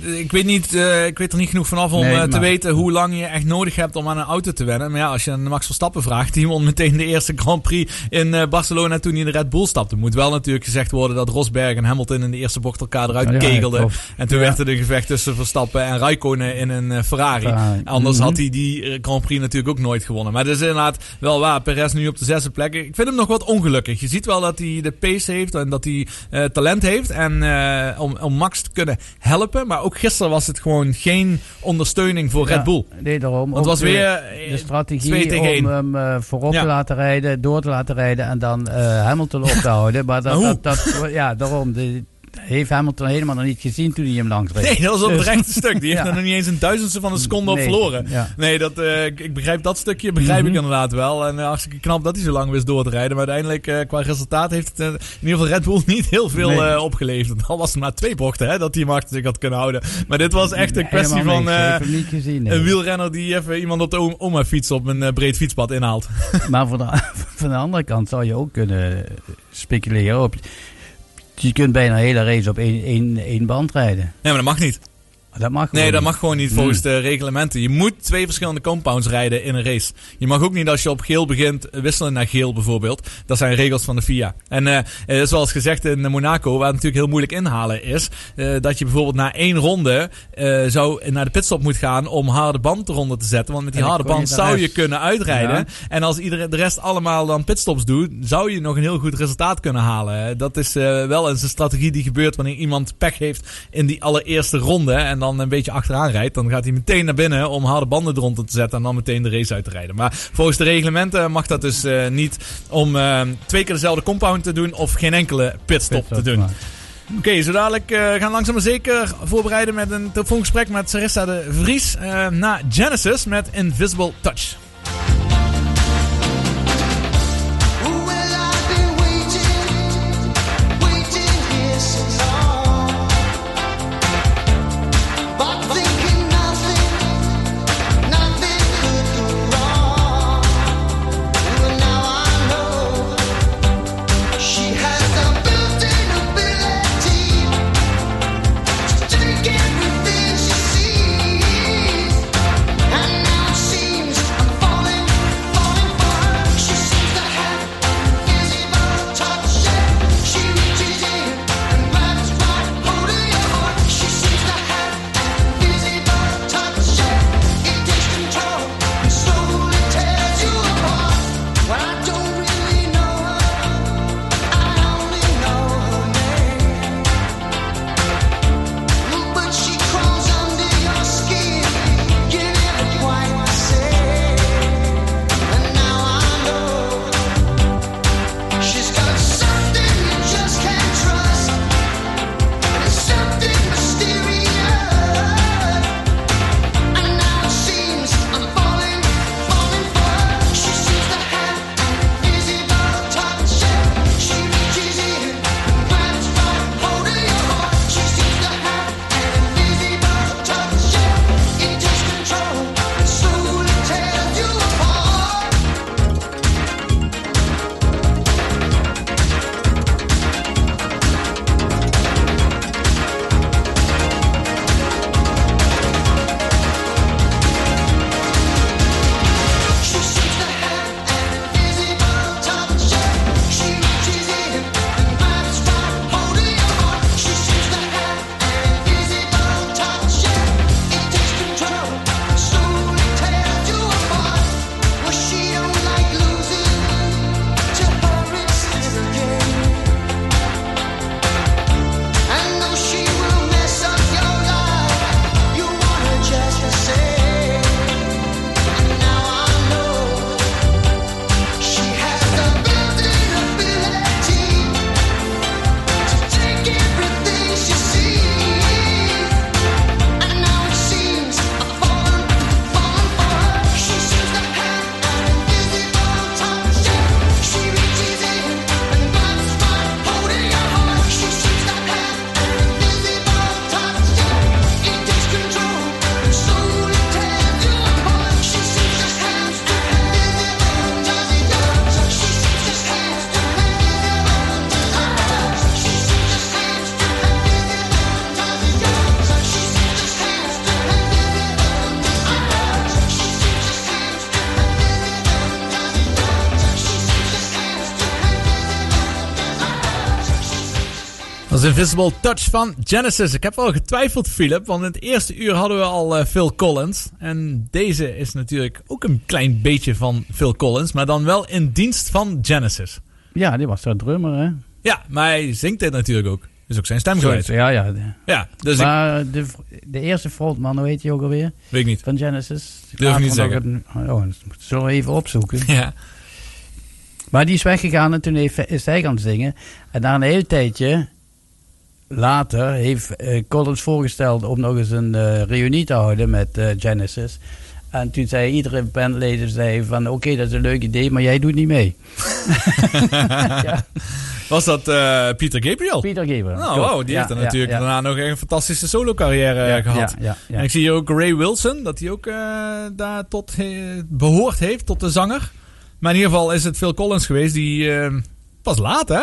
ik weet, niet, eh, ik weet er niet genoeg vanaf om Nee, eh, te weten hoe lang je echt nodig hebt om aan een auto te wennen. Maar ja, als je aan Max Verstappen vraagt, die won meteen de eerste Grand Prix in eh, Barcelona toen hij in de Red Bull stapte. Moet wel natuurlijk gezegd worden dat Rosberg en Hamilton in de eerste bocht elkaar eruit Ja, kegelden. En toen Ja. werd er een gevecht tussen Verstappen en Raikkonen in een Ferrari. Ferrari. Anders Mhm. had hij die Grand Prix natuurlijk ook nooit gewonnen. Maar het is inderdaad wel waar. Perez nu op de zesde plek. Ik vind hem nog wat ongelukkig. Je ziet wel dat hij de pace heeft en dat hij talent heeft. En om, om Max te kunnen helpen. Maar ook gisteren was het gewoon geen ondersteuning voor Red Bull. Nee, daarom. Want het was de- weer de eh, strategie om hem eh, voorop te laten rijden, door te laten rijden en dan eh, Hamilton op te houden. Maar dat, hoe? dat, dat, ja, daarom. De, heeft Hamilton helemaal nog niet gezien toen hij hem langs reed. Nee, dat was op het rechte stuk. Die heeft Ja. er nog niet eens een duizendste van een seconde op Nee, verloren. ja. Nee, dat, eh, ik, begrijp dat stukje begrijp ik Mhm. inderdaad wel. En uh, hartstikke knap dat hij zo lang wist door te rijden. Maar uiteindelijk, eh, qua resultaat, heeft het eh, in ieder geval Red Bull niet heel veel Nee. eh, opgeleverd. Al was het maar twee bochten hè, dat hij hem achter zich had kunnen houden. Maar dit was echt een kwestie van eh, niet gezien. nee. een wielrenner die even iemand op de oma fiets op een eh, breed fietspad inhaalt. Maar van de, van de andere kant zou je ook kunnen speculeren op. Je kunt bijna een hele race op één, één, één band rijden. Nee, maar dat mag niet. Dat mag Nee, gewoon dat niet. mag gewoon niet volgens Hmm. de reglementen. Je moet twee verschillende compounds rijden in een race. Je mag ook niet als je op geel begint wisselen naar geel bijvoorbeeld. Dat zijn regels van de FIA. En eh, eh, zoals gezegd in Monaco, waar het natuurlijk heel moeilijk inhalen is, eh, dat je bijvoorbeeld na één ronde eh, zou naar de pitstop moet gaan om harde band eronder te zetten. Want met die harde je band zou je kunnen uitrijden. Ja. En als iedereen, de rest allemaal dan pitstops doet, zou je nog een heel goed resultaat kunnen halen. Dat is wel eens een strategie die gebeurt wanneer iemand pech heeft in die allereerste ronde. En dan een beetje achteraan rijdt. Dan gaat hij meteen naar binnen om harde banden eronder te zetten. En dan meteen de race uit te rijden. Maar volgens de reglementen mag dat dus eh, niet om eh, twee keer dezelfde compound te doen. Of geen enkele pitstop, Pitstop te doen. Oké, zo dadelijk eh, gaan we langzaam maar zeker voorbereiden met een telefoongesprek met Sarissa de Vries. eh na Genesis met Invisible Touch. Was Invisible Touch van Genesis. Ik heb wel getwijfeld, Philip, want in het eerste uur hadden we al eh, Phil Collins. En deze is natuurlijk ook een klein beetje van Phil Collins, maar dan wel in dienst van Genesis. Ja, die was daar drummer, hè? Ja, maar hij zingt dit natuurlijk ook. Is ook zijn stem Zo, geweest. Ja, ja. Ja, dus ik, maar de, de eerste frontman, hoe heet hij ook alweer? weet ik niet. Van Genesis. Durf ik niet Later zeggen. een- Oh, zullen we even opzoeken. Ja. Maar die is weggegaan en toen heeft, is hij gaan zingen. En na een heel tijdje later heeft eh, Collins voorgesteld om nog eens een eh, reunie te houden met eh, Genesis. En toen zei iedere bandleden zei van oké, dat is een leuk idee, maar jij doet niet mee. Was dat eh, Peter Gabriel? Peter Gabriel. Wow, die Ja, heeft ja, natuurlijk daarna nog een fantastische solo carrière gehad. En ik zie hier ook Ray Wilson, dat hij ook daar tot eh, behoord heeft, tot de zanger. Maar in ieder geval is het Phil Collins geweest, die eh, pas laat hè?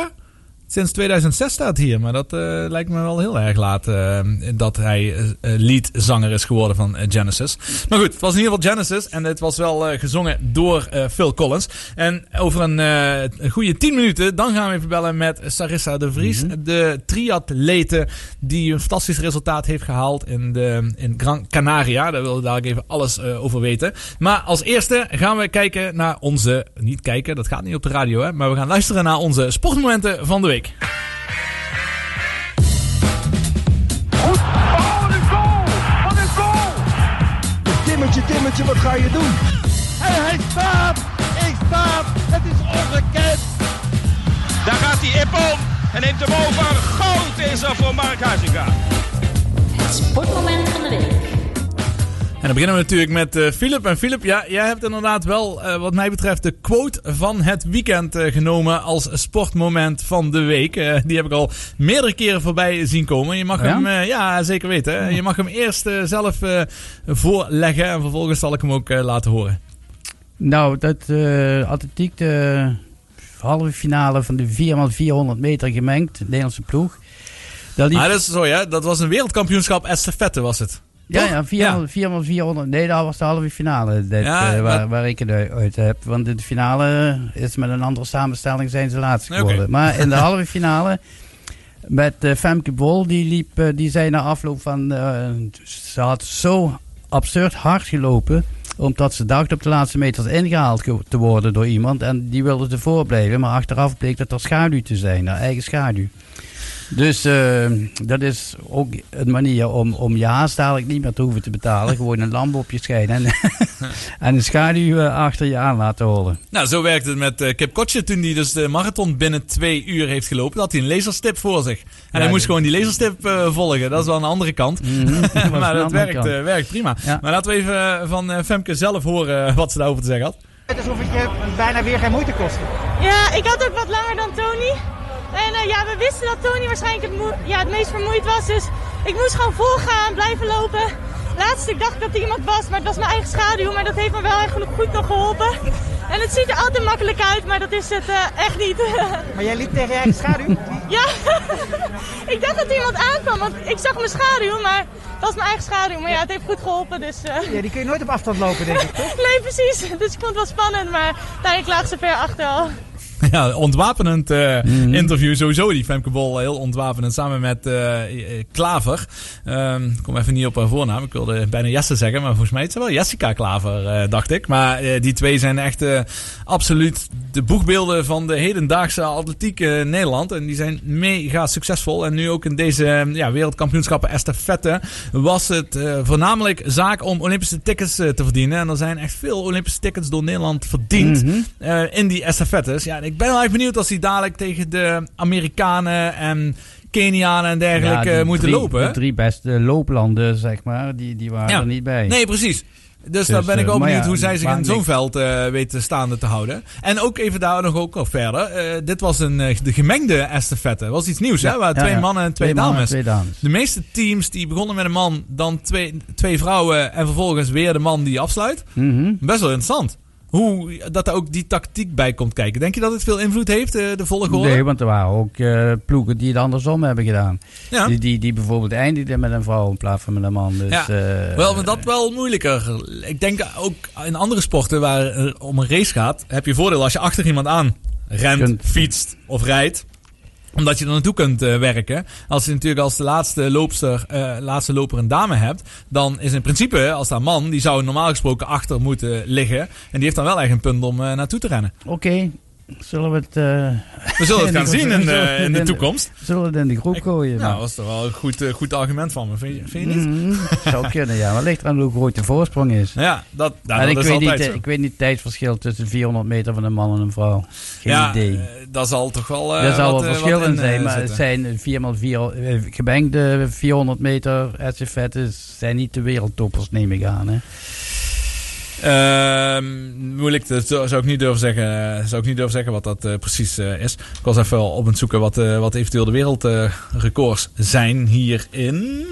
Sinds 2006 staat hier, maar dat eh, lijkt me wel heel erg laat eh, dat hij eh, leadzanger is geworden van Genesis. Maar goed, het was in ieder geval Genesis en het was wel gezongen door Phil Collins. En over een, goede 10 minuten, dan gaan we even bellen met Sarissa de Vries, de triatlete die een fantastisch resultaat heeft gehaald in, de, in Gran Canaria. Daar willen we dadelijk even alles over weten. Maar als eerste gaan we kijken naar onze, niet kijken, dat gaat niet op de radio hè, maar we gaan luisteren naar onze sportmomenten van de week. Timmetje, Timmetje, wat ga je doen? En hij staat! Ik staat! Het is ongekend! Daar gaat hij Ippon en neemt hem over. Goud is er voor Mark Huizinga. Sportmoment van de week. En dan beginnen we natuurlijk met eh Philip. En Philip, ja, jij hebt inderdaad wel, eh, wat mij betreft, de quote van het weekend eh, genomen als sportmoment van de week. Die heb ik al meerdere keren voorbij zien komen. Je mag ja? hem, ja, zeker weten. hè. Je mag hem eerst zelf voorleggen en vervolgens zal ik hem ook laten horen. Nou, dat atletiek, de halve finale van de 4x400 meter gemengd, Nederlandse ploeg. Dat liep- Maar dat is zo, ja, dat was een wereldkampioenschap estafette was het. Ja, ja, 400, 400, 400. Nee, dat was de halve finale dit, Ja, eh, waar, waar ik het uit heb. Want in de finale is met een andere samenstelling zijn ze laatste Oké. geworden. Maar in de halve finale met eh, Femke Bol, die, liep, eh, die zei na afloop van... eh, ze had zo absurd hard gelopen omdat ze dacht op de laatste meters ingehaald ge- te worden door iemand. En die wilde ervoor blijven. Maar achteraf bleek dat er schaduw te zijn, haar eigen schaduw. Dus eh, dat is ook een manier om, om je haast dadelijk niet meer te hoeven te betalen. Gewoon een lamp op je schijnen en, en een schaduw eh, achter je aan laten holen. Nou, zo werkt het met eh, Kip Kotje toen hij dus de marathon binnen twee uur heeft gelopen. Dat had hij een laserstip voor zich. En hij moest gewoon die laserstip eh, volgen. Dat is wel een andere kant. dat was maar dat werkt, werkt prima. Ja. Maar laten we even van Femke zelf horen wat ze daarover te zeggen had. Het is alsof het je bijna weer geen moeite kost. Ja, ik had ook wat langer dan Tony. En eh, ja, we wisten dat Tony waarschijnlijk het, ja, het meest vermoeid was. Dus ik moest gewoon volgaan, blijven lopen. Laatst ik dacht dat er iemand was, maar het was mijn eigen schaduw. Maar dat heeft me wel echt goed, nog geholpen. En het ziet er altijd makkelijk uit, maar dat is het eh, echt niet. Maar jij liep tegen je eigen schaduw? ja, ik dacht dat iemand aankwam, want ik zag mijn schaduw, maar dat was mijn eigen schaduw. Maar ja, het heeft goed geholpen, dus... eh. Ja, die kun je nooit op afstand lopen, denk ik, toch? Nee, precies. Dus ik vond het wel spannend, maar uiteindelijk lag ze ver achter al. Ja, ontwapenend eh, interview sowieso. Die Femke Bol heel ontwapenend. Samen met eh, eh, Klaver. Ehm, ik kom even niet op haar voornaam. Ik wilde bijna Jesse zeggen. Maar volgens mij is het wel Jessica Klaver, eh, dacht ik. Maar eh, die twee zijn echt eh, absoluut de boegbeelden van de hedendaagse atletiek eh, in Nederland. En die zijn mega succesvol. En nu ook in deze eh, ja, wereldkampioenschappen estafette was het eh, voornamelijk zaak om Olympische tickets eh, te verdienen. En er zijn echt veel Olympische tickets door Nederland verdiend Mhm. eh, in die estafettes. Ja, ik ben wel erg benieuwd als die dadelijk tegen de Amerikanen en Kenianen en dergelijke Ja, die moeten drie- lopen. De drie beste looplanden, zeg maar, die, die waren Ja. er niet bij. Nee, precies. Dus, daar Dus, ben ik eh, wel maar benieuwd ja, hoe zij zich in zo'n veld eh, weten staande te houden. En ook even daar nog ook nog verder. Eh, dit was een, de gemengde estafette. Dat was iets nieuws, Ja, hè? Waar ja, twee mannen en twee, dames. en twee dames. De meeste teams die begonnen met een man, dan twee, twee vrouwen en vervolgens weer de man die afsluit. Mhm. Best wel interessant. Hoe dat er ook die tactiek bij komt kijken. Denk je dat het veel invloed heeft, eh, de volgorde? Nee, want er waren ook eh, ploegen die het andersom hebben gedaan. Ja. Die, die, die bijvoorbeeld eindigden met een vrouw in plaats van met een man. Dus, ja, eh, wel, maar dat wel moeilijker. Ik denk ook in andere sporten waar het om een race gaat, heb je voordeel als je achter iemand aan rent, Kunt- fietst of rijdt. Omdat je er naartoe kunt eh, werken. Als je natuurlijk als de laatste, loopster, eh, laatste loper een dame hebt. Dan is in principe, als daar man, die zou normaal gesproken achter moeten liggen. En die heeft dan wel echt een punt om eh, naartoe te rennen. Oké, zullen we het... eh, We zullen het gaan zien in, de- het in de toekomst. Zullen we het in de groep gooien? Nou, dat is toch wel een goed, eh, goed argument van me, vind je, vind je niet? Mhm, zou kunnen, ja. Maar ligt eraan hoe groot de voorsprong is. Ja, dat, nou, dat ik, is weet altijd niet, zo. ik weet niet het tijdsverschil tussen 400 meter van een man en een vrouw. Geen ja, idee. eh, dat zal toch wel. eh, er zal wat, wel eh, verschil in zijn, eh, maar het zijn 4x4 eh, gemengde 400 meter estafetten zijn niet de wereldtoppers, neem ik aan. Hè? Ehm, moeilijk, dat zou ik niet durven zeggen, zou ik niet durven zeggen wat dat eh, precies eh, is. Ik was even op het zoeken wat, eh, wat eventueel de wereldrecords zijn hierin.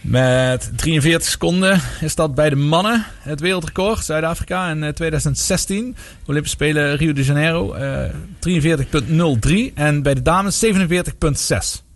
Met 43 seconden is dat bij de mannen het wereldrecord. Zuid-Afrika in eh, 2016. Olympische Spelen Rio de Janeiro. eh 43.03. En bij de dames 47.6.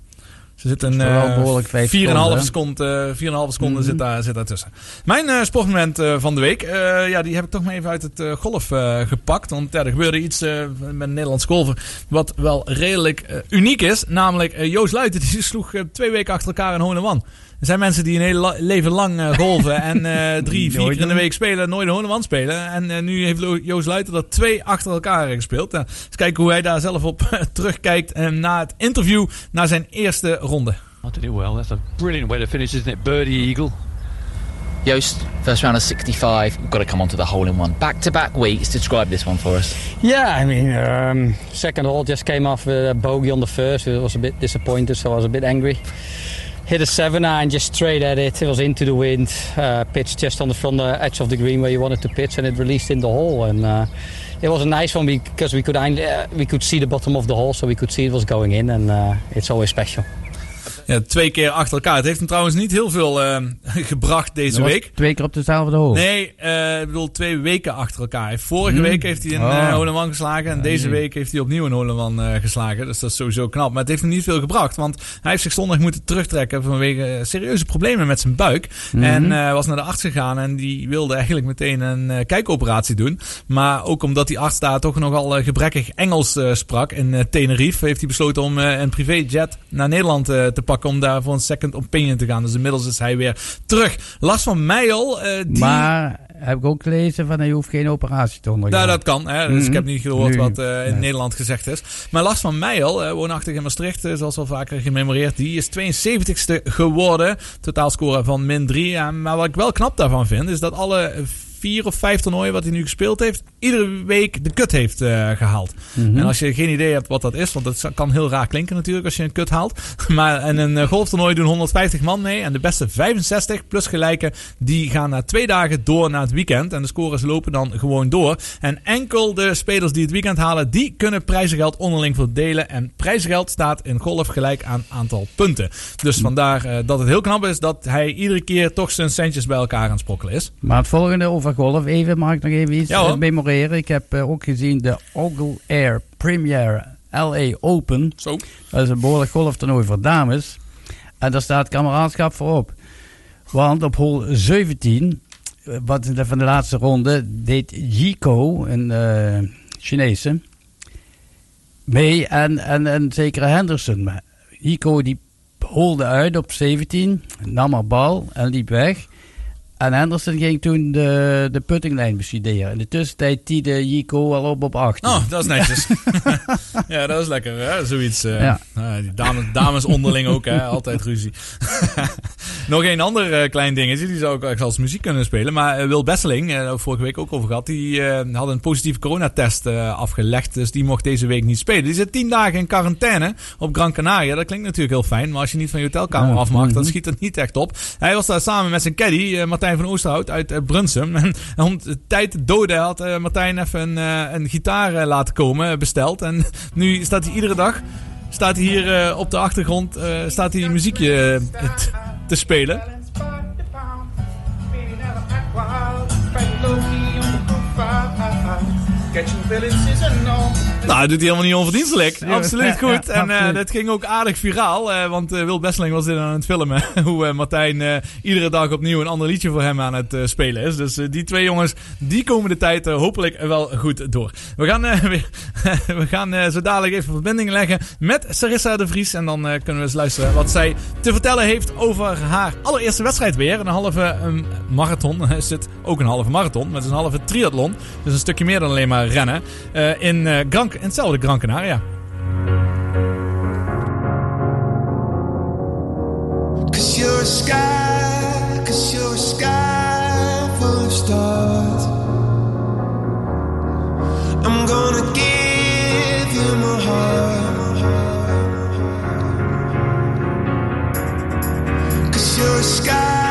Ze wel eh, behoorlijk vijf 4,5 seconden, seconden, eh, 4,5 seconden Mhm. zit, daar, zit daar tussen. Mijn eh, sportmoment eh, van de week, ja, die heb ik toch maar even uit het golf gepakt. Want ja, er gebeurde iets met een Nederlands golfer wat wel redelijk uniek is. Namelijk Joost Luiten, die sloeg twee weken achter elkaar een hole-in-one. Er zijn mensen die een hele la- leven lang eh, golven en eh, drie, vier keer in de week spelen, nooit een hole-in-one spelen. En eh, nu heeft Joost Luiten er twee achter elkaar gespeeld. Uh, eens kijken hoe hij daar zelf op terugkijkt en na het interview naar zijn eerste ronde. I did it well. That's a brilliant way to finish, isn't it? Birdie eagle. Joost, first round of 65. We've got to come on to the hole in one. Back to back weeks. Describe this one for us. Yeah, I mean, um, second hole just came off with a bogey on the first. I was a bit disappointed, so I was a bit angry. Hit a seven iron just straight at it. It was into the wind. Uh, pitched just on the front uh, edge of the green where you wanted to pitch, and it released in the hole. And uh, it was a nice one because we could uh, we could see the bottom of the hole, so we could see it was going in, and uh, it's always special. Ja, twee keer achter elkaar. Het heeft hem trouwens niet heel veel eh, gebracht deze week. Twee keer op dezelfde hole. Nee, eh, ik bedoel twee weken achter elkaar. Vorige Hmm. week heeft hij een Oh. hole in one geslagen. En deze week heeft hij opnieuw een hole in one eh, geslagen. Dus dat is sowieso knap. Maar het heeft hem niet veel gebracht. Want hij heeft zich zondag moeten terugtrekken vanwege serieuze problemen met zijn buik. Mhm. En was naar de arts gegaan. En die wilde eigenlijk meteen een kijkoperatie doen. Maar ook omdat die arts daar toch nogal gebrekkig Engels sprak in Tenerife. Heeft hij besloten om een privéjet naar Nederland te pakken. Om daar voor een second opinion te gaan. Dus inmiddels is hij weer terug. Lars van Meijel. eh, die... Maar heb ik ook gelezen van hij hoeft geen operatie te ondergaan. Ja, dat kan. Hè? Dus Mhm. ik heb niet gehoord Nu. wat eh, in Nee. Nederland gezegd is. Maar Lars van Meijel, eh, woonachtig in Maastricht, zoals al vaker gememoreerd, die is 72ste geworden. Totaalscore van min 3. maar wat ik wel knap daarvan vind, is dat alle vier of vijf toernooien wat hij nu gespeeld heeft, iedere week de kut heeft eh, gehaald. Mhm. En als je geen idee hebt wat dat is, want dat kan heel raar klinken natuurlijk als je een kut haalt. Maar in een eh, golftoernooi doen 150 man mee. En de beste 65 plus gelijke, die gaan na twee dagen door naar het weekend. En de scores lopen dan gewoon door. En enkel de spelers die het weekend halen, die kunnen prijzengeld onderling verdelen. En prijzengeld staat in golf gelijk aan aantal punten. Dus vandaar eh, dat het heel knap is dat hij iedere keer toch zijn centjes bij elkaar aan het sprokkelen is. Maar het volgende over golf, even mag ik nog even iets Ja, hoor. Ik heb eh, ook gezien de Ogle Air Premier LA Open. Zo. Dat is een behoorlijk golftoernooi voor dames. En daar staat kameraadschap voor op. Want op hole 17, eh, wat de- van de laatste ronde, deed Jiko, een eh Chinese, mee en, en zekere Henderson. Jiko die holde uit op 17, nam haar bal en liep weg. En Henderson ging toen de, de puttinglijn bestuderen. In de tussentijd tiede Jiko al op op 8. Oh, dat is netjes. ja, dat is lekker, hè? Zoiets. eh, Ja. die dames, dames onderling ook, hè? Altijd ruzie. Nog een ander eh, klein dingetje, die zou ik als muziek kunnen spelen. Maar eh, Wil Besseling, daar vorige week ook over gehad, die had een positieve coronatest afgelegd. Dus die mocht deze week niet spelen. Die zit tien dagen in quarantaine op Gran Canaria. Dat klinkt natuurlijk heel fijn, maar als je niet van je hotelkamer Ja. af mag, dan Mhm. schiet het niet echt op. Hij was daar samen met zijn caddy, eh, Van Oosterhout uit eh, Brunsum. En om de tijd te doden had eh, Martijn even een, eh, een gitaar laten komen, besteld. En nu staat hij iedere dag, staat hij hier op de achtergrond, staat hij muziekje te spelen. Nou, dat doet hij helemaal niet onverdienstelijk. Ja, absoluut ja, goed. ja, en eh, absoluut. dat ging ook aardig viraal. eh, want eh Wil Besseling was dit aan het filmen. Hoe Martijn iedere dag opnieuw een ander liedje voor hem aan het spelen is. Dus die twee jongens, die komen de tijd hopelijk wel goed door. We gaan, weer, we gaan zo dadelijk even verbindingen leggen met Sarissa de Vries. En dan kunnen we eens luisteren wat zij te vertellen heeft over haar allereerste wedstrijd weer. Een halve ehm, marathon. is het ook een halve marathon. Maar het is een halve triathlon. Dus een stukje meer dan alleen maar rennen. In, eh Gran, in hetzelfde Gran Canaria. Cause you're a sky, cause you're a sky full of stars. I'm gonna give you my heart. Cause you're a sky,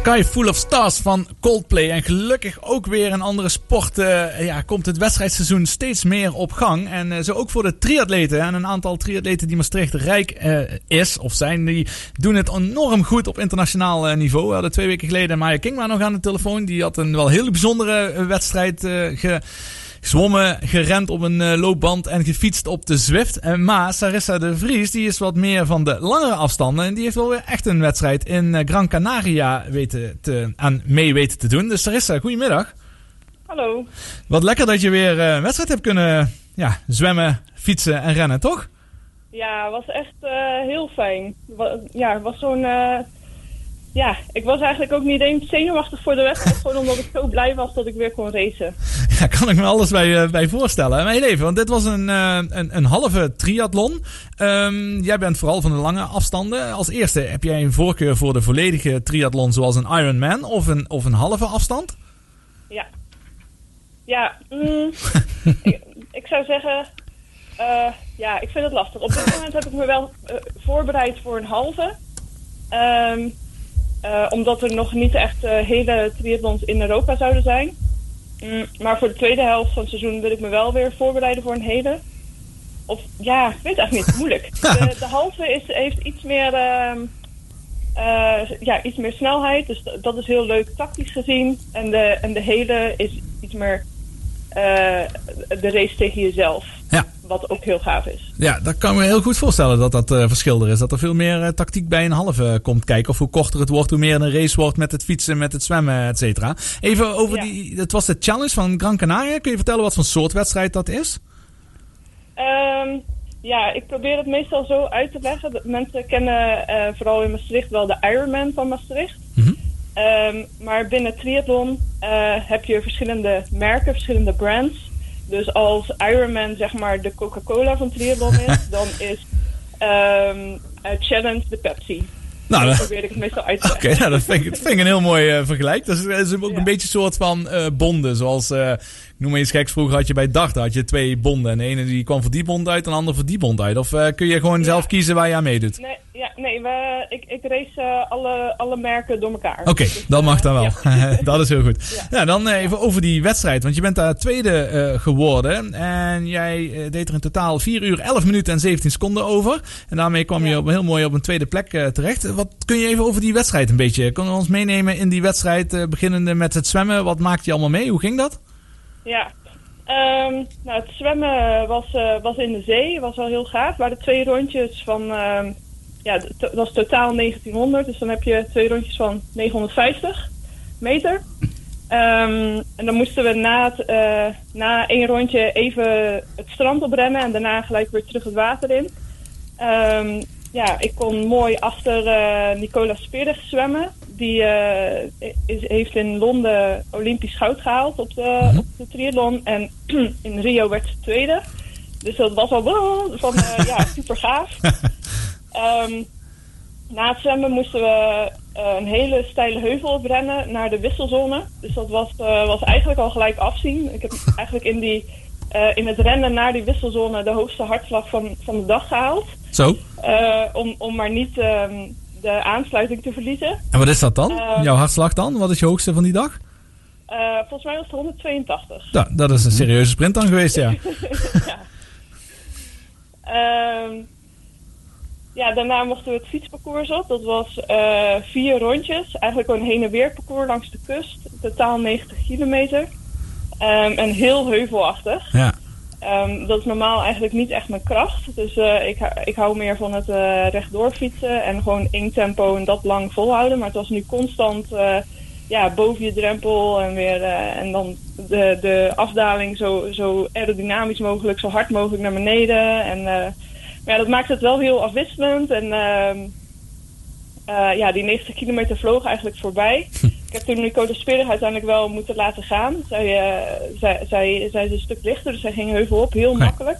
Sky Full of Stars van Coldplay. En gelukkig ook weer in andere sporten ja, komt het wedstrijdseizoen steeds meer op gang. En eh, zo ook voor de triatleten. En een aantal triatleten die Maastricht rijk eh, is of zijn, die doen het enorm goed op internationaal eh, niveau. We hadden twee weken geleden Maya Kingma nog aan de telefoon. Die had een wel heel bijzondere eh, wedstrijd eh, ge zwommen, gerend op een eh, loopband en gefietst op de Zwift. Eh, maar Sarissa de Vries die is wat meer van de langere afstanden. En die heeft wel weer echt een wedstrijd in eh, Gran Canaria weten te, aan mee weten te doen. Dus Sarissa, goedemiddag. Hallo. Wat lekker dat je weer eh, een wedstrijd hebt kunnen ja, zwemmen, fietsen en rennen, toch? Ja, was echt heel fijn. Ja, het was zo'n. Ja, ik was eigenlijk ook niet eens zenuwachtig voor de wedstrijd. gewoon omdat ik zo blij was dat ik weer kon racen. Ja, kan ik me alles bij, eh, bij voorstellen. Maar even, want dit was een, eh, een, een halve triathlon. Ehm, jij bent vooral van de lange afstanden. Als eerste, heb jij een voorkeur voor de volledige triathlon zoals een Ironman of een, of een halve afstand? Ja. Ja, mm, ik, ik zou zeggen. eh, ja, ik vind het lastig. Op dit moment heb ik me wel voorbereid voor een halve. Ehm, eh, omdat er nog niet echt eh, hele triathlons in Europa zouden zijn. Mm, maar voor de tweede helft van het seizoen wil ik me wel weer voorbereiden voor een hele. Of ja, ik weet het eigenlijk niet. Moeilijk. De, de halve is, heeft iets meer, ehm, eh, ja, iets meer snelheid. Dus dat is heel leuk tactisch gezien. En de, en de hele is iets meer de race tegen jezelf. Wat ook heel gaaf is. Ja, dat kan me heel goed voorstellen dat dat eh, verschil er is. Dat er veel meer eh, tactiek bij een halve eh, komt kijken. Of hoe korter het wordt, hoe meer een race wordt met het fietsen, met het zwemmen, et cetera. Even over die, het was de challenge van Gran Canaria. Kun je vertellen wat voor soort wedstrijd dat is? Ehm, ja, ik probeer het meestal zo uit te leggen. Dat mensen kennen vooral in Maastricht wel de Ironman van Maastricht. Ehm, maar binnen triathlon heb je verschillende merken, verschillende brands. Dus als Ironman zeg maar de Coca-Cola van triathlon is, dan is ehm, eh, Challenge de Pepsi. Nou, dat- probeer ik het meestal uit te Oké, nou, dat vind ik, dat vind ik een heel mooi eh, vergelijk. Dat is, dat is ook een beetje een soort van eh, bonden. Zoals, eh, noem maar iets geks, vroeger had je bij had je twee bonden. En de ene die kwam voor die bond uit en de andere voor die bond uit. Of eh, kun je gewoon zelf kiezen waar je aan meedoet? Nee, ja, nee we, ik, ik race eh, alle, alle merken door elkaar. Oké, Dus, dat mag dan wel. ja. dat is heel goed. Ja. dan eh, even over die wedstrijd. Want je bent daar tweede eh, geworden. En jij eh, deed er in totaal 4 uur 11 minuten en 17 seconden over. En daarmee kwam je op, heel mooi op een tweede plek eh, terecht. Wat kun je even over die wedstrijd een beetje... Kun je ons meenemen in die wedstrijd, eh, beginnende met het zwemmen? Wat maakte je allemaal mee? Hoe ging dat? Ja, Ehm, nou, het zwemmen was, eh, was in de zee, was wel heel gaaf. Het waren twee rondjes van, ehm, ja, to- was totaal 1900, dus dan heb je twee rondjes van 950 meter. Ehm, en dan moesten we na, eh, na één rondje even het strand oprennen en daarna gelijk weer terug het water in. Ja, ik kon mooi achter eh Nicola Speerder zwemmen. Die eh, is, heeft in Londen Olympisch goud gehaald op de, op de triathlon. En in Rio werd ze tweede. Dus dat was al wow, van, eh, ja, super gaaf. Ehm, na het zwemmen moesten we een hele steile heuvel oprennen naar de wisselzone. Dus dat was, was eigenlijk al gelijk afzien. Ik heb eigenlijk in, die, eh, in het rennen naar die wisselzone de hoogste hartslag van, van de dag gehaald. Zo. Eh, om, om maar niet ehm, de aansluiting te verliezen. En wat is dat dan? Ehm, Jouw hartslag dan? Wat is je hoogste van die dag? Eh, volgens mij was het 182. Nou, dat is een serieuze sprint dan geweest, ja. ja. Ehm, ja, daarna mochten we het fietsparcours op. Dat was eh, vier rondjes. Eigenlijk gewoon een heen en weer parcours langs de kust. Totaal 90 kilometer. Ehm, en heel heuvelachtig. Ja. Ehm, dat is normaal eigenlijk niet echt mijn kracht. Dus eh, ik, hou- ik hou meer van het eh, rechtdoor fietsen en gewoon één tempo en dat lang volhouden. Maar het was nu constant eh, ja, boven je drempel en weer en dan de, de afdaling zo, zo aerodynamisch mogelijk, zo hard mogelijk naar beneden. En maar ja, dat maakt het wel heel afwisselend. En ehm, eh, ja, die 90 kilometer vloog eigenlijk voorbij. Ik heb toen Nico de Sperig uiteindelijk wel moeten laten gaan. Zij, eh, zij, zij, zij is een stuk lichter, dus zij ging heuvel op, heel makkelijk.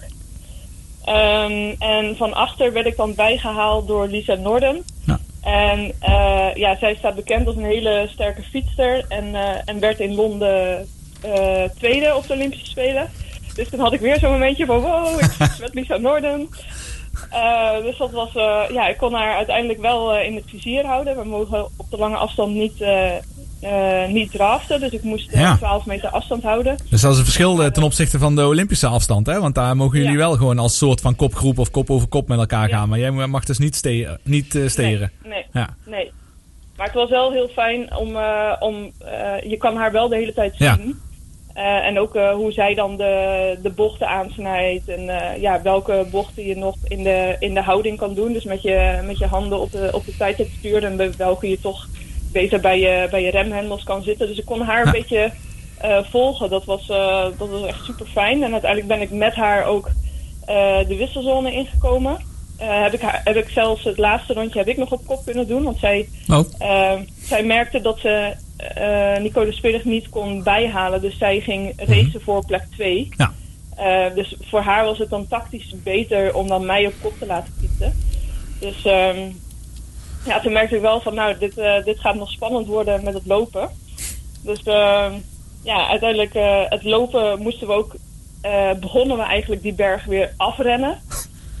Ehm, en van achter werd ik dan bijgehaald door Lisa Norden. En eh, ja, zij staat bekend als een hele sterke fietster. En, eh, en werd in Londen tweede op de Olympische Spelen. Dus toen had ik weer zo'n momentje van wow, ik fiets met Lisa Norden. Dus dat was, ja, ik kon haar uiteindelijk wel in het vizier houden. We mogen op de lange afstand niet, eh eh, niet draften, dus ik moest eh, Ja. 12 meter afstand houden. Dus dat is een verschil eh, ten opzichte van de Olympische afstand, hè? Want daar mogen jullie wel gewoon als soort van kopgroep of kop over kop met elkaar gaan. Maar jij mag dus niet, ste niet eh, steren. Nee, Ja. nee. Maar het was wel heel fijn om, eh, om eh, je kan haar wel de hele tijd zien. Eh, en ook eh, hoe zij dan de, de bochten aansnijdt. En eh, ja, welke bochten je nog in de, in de houding kan doen. Dus met je, met je handen op de, op de tijd het stuur. En welke je toch beter bij je, bij je remhendels kan zitten. Dus ik kon haar een beetje eh, volgen. Dat was, eh, dat was echt super fijn. En uiteindelijk ben ik met haar ook eh, de wisselzone ingekomen. Heb, ik haar, heb ik zelfs het laatste rondje heb ik nog op kop kunnen doen. Want zij, Oh. zij merkte dat ze Nicole Spillig niet kon bijhalen. Dus zij ging racen voor plek 2. Ja. Dus voor haar was het dan tactisch beter om dan mij op kop te laten fietsen. Dus ehm, ja, toen merkte ik wel van nou, dit, eh, dit gaat nog spannend worden met het lopen. Dus ehm, ja, uiteindelijk eh, het lopen moesten we ook, eh, begonnen we eigenlijk die berg weer afrennen.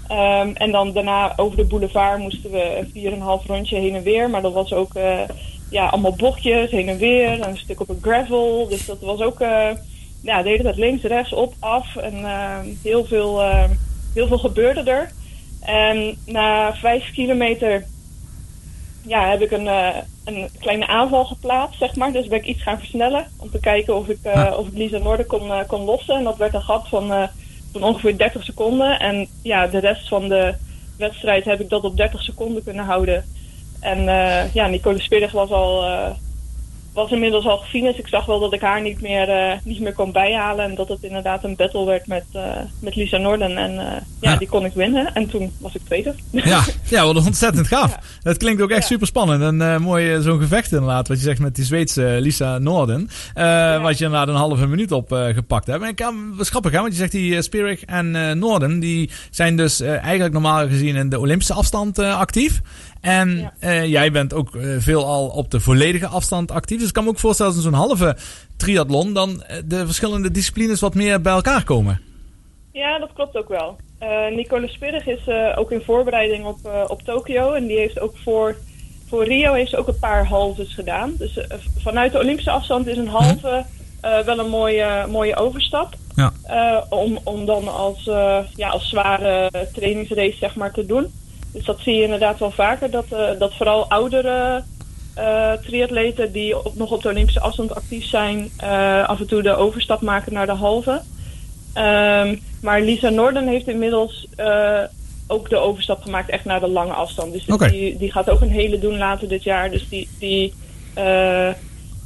Ehm, en dan daarna over de boulevard moesten we een 4,5 rondje heen en weer. Maar dat was ook ja, allemaal bochtjes heen en weer. Een stuk op een gravel. Dus dat was ook ja, de hele tijd links, rechts, op, af. En ehm, heel, veel, heel veel gebeurde er. En na vijf kilometer ja, heb ik een, eh, een kleine aanval geplaatst, zeg maar. Dus ben ik iets gaan versnellen om te kijken of ik, eh, of ik Lisa Noorden kon, eh, kon lossen. En dat werd een gat van, van ongeveer 30 seconden. En ja, de rest van de wedstrijd heb ik dat op 30 seconden kunnen houden. En ja, Nicole Spiddig was al... was inmiddels al gefinished. Ik zag wel dat ik haar niet meer, eh, niet meer kon bijhalen. En dat het inderdaad een battle werd met, eh, met Lisa Norden. En eh, ja, die kon ik winnen. En toen was ik tweede. Ja, ja wat ontzettend gaaf. Het klinkt ook echt super spannend. En mooi zo'n gevecht inderdaad, wat je zegt met die Zweedse Lisa Noorden. eh, Wat je inderdaad een halve minuut op gepakt hebt. En ik kan, wat grappig hè, want je zegt die Spirig en Noorden, die zijn dus eigenlijk normaal gezien in de Olympische afstand actief. En eh, jij bent ook eh, veelal op de volledige afstand actief. Dus ik kan me ook voorstellen dat in zo'n halve triathlon dan eh, de verschillende disciplines wat meer bij elkaar komen. Ja, dat klopt ook wel. Eh Nicole Spiddig is ook in voorbereiding op, op Tokio. En die heeft ook voor, voor Rio heeft ze ook een paar halves gedaan. Dus vanuit de Olympische afstand is een halve eh, wel een mooie, mooie overstap. Ja. Om, om dan als, ja, als zware trainingsrace zeg maar, te doen. Dus dat zie je inderdaad wel vaker. Dat, eh, dat vooral oudere eh triatleten die op, nog op de Olympische afstand actief zijn... eh, af en toe de overstap maken naar de halve. Ehm, maar Lisa Norden heeft inmiddels ook de overstap gemaakt echt naar de lange afstand. Dus die, die gaat ook een hele doen later dit jaar. Dus die, die,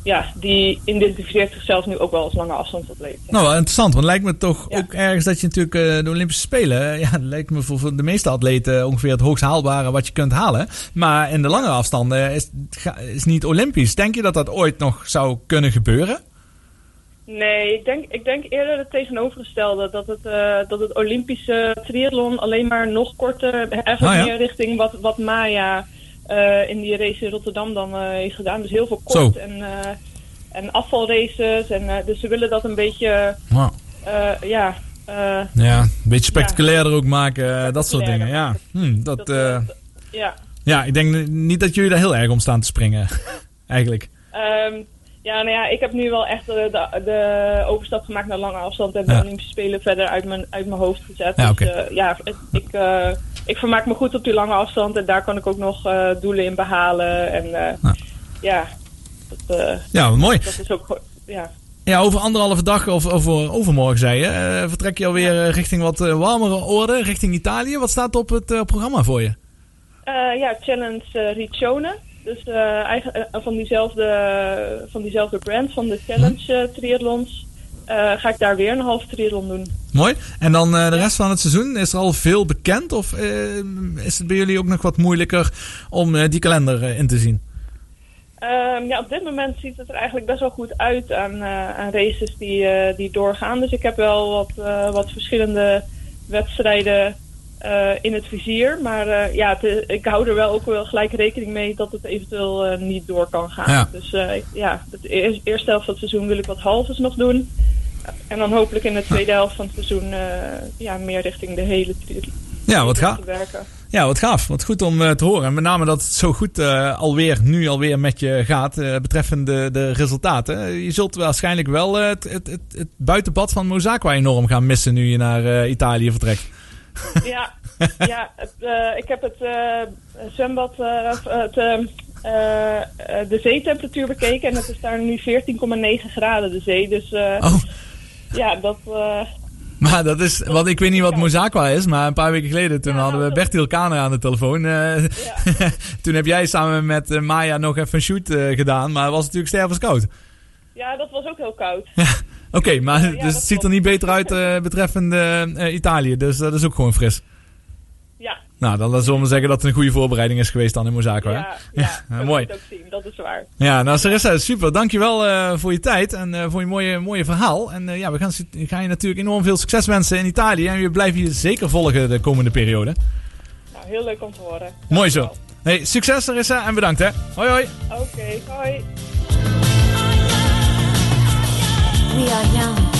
ja, die identificeert zichzelf nu ook wel als lange afstandsatleet. Nou, wel interessant. Want het lijkt me toch ook ergens dat je natuurlijk eh, de Olympische Spelen... eh, Ja, dat lijkt me voor, de meeste atleten ongeveer het hoogst haalbare wat je kunt halen. Maar in de lange afstanden is is niet Olympisch. Denk je dat dat ooit nog zou kunnen gebeuren? Nee, ik denk, ik denk eerder het tegenovergestelde. Dat het, eh, dat het Olympische triathlon alleen maar nog korter, eigenlijk Ah, ja. meer richting wat, wat Maya eh, in die race in Rotterdam dan eh, heeft gedaan. Dus heel veel kort Zo. en, eh, en afvalraces. En, eh, dus ze willen dat een beetje, Wow. eh, ja... eh, Ja, een beetje spectaculairder ook maken. eh, dat soort dingen, ja. Hm, dat, eh, ja. ja, ik denk niet dat jullie daar heel erg om staan te springen. Eigenlijk. Ehm, ja, nou ja, ik heb nu wel echt de, de, overstap gemaakt naar lange afstand en de Ja. Olympische Spelen verder uit mijn, uit mijn hoofd gezet. Ja, dus eh, ja, ik, eh, ik vermaak me goed op die lange afstand en daar kan ik ook nog eh, doelen in behalen. En eh, ja, dat, eh, Ja, mooi. dat is ook ja. Ja, over anderhalve dag of over overmorgen, zei je. vertrek je alweer richting wat warmere orde, richting Italië. Wat staat op het programma voor je? Ja, Challenge Riccione. Dus eigen, van, diezelfde, van diezelfde brand, van de Challenge eh, triathlons, ga ik daar weer een half triathlon doen. Mooi. En dan eh, de rest van het seizoen, is er al veel bekend? Of eh, is het bij jullie ook nog wat moeilijker om eh, die kalender eh, in te zien? Ehm, ja, op dit moment ziet het er eigenlijk best wel goed uit aan, eh, aan races die, eh, die doorgaan. Dus ik heb wel wat, eh, wat verschillende wedstrijden eh, in het vizier. Maar eh, ja, het ik hou er wel ook wel gelijk rekening mee dat het eventueel eh, niet door kan gaan. Ja. Dus eh, ja, het eer- eerste helft van het seizoen wil ik wat halves nog doen. En dan hopelijk in de tweede helft van het seizoen eh, ja, meer richting de hele Ja, wat gaaf. te werken. Ja, wat gaaf. Wat goed om eh, te horen. En met name dat het zo goed eh, alweer, nu alweer met je gaat, betreffende de resultaten. Je zult waarschijnlijk wel het, het, het, het buitenpad van Mozakwa enorm gaan missen nu je naar Italië vertrekt. Ja, ja het, ik heb het zwembad, de zeetemperatuur bekeken en het is daar nu 14,9 graden de zee. Dus Oh. Ja, dat... eh, Maar dat is, want ik weet niet wat Mozakwa is, maar een paar weken geleden toen hadden we Bertil Kaner aan de telefoon. Eh, toen heb jij samen met eh, Maya nog even een shoot gedaan, maar het was natuurlijk stervenskoud. ja, dat was ook heel koud. Oké, maar Ja, dus het ziet er niet beter uit betreffende Italië, dus dat is ook gewoon fris. Nou, dan zullen we zeggen dat het een goede voorbereiding is geweest dan in Mozakwa. hè? Ja, ja, mooi. zien, dat is waar. Ja, nou Sarissa, super. Dankjewel eh voor je tijd en eh, voor je mooie, mooie verhaal. En eh, ja, we gaan, je natuurlijk enorm veel succes wensen in Italië. En we blijven je zeker volgen de komende periode. Nou, heel leuk om te horen. Mooi zo. Hey, succes Sarissa en bedankt hè. Hoi hoi. Oké, hoi. We are young,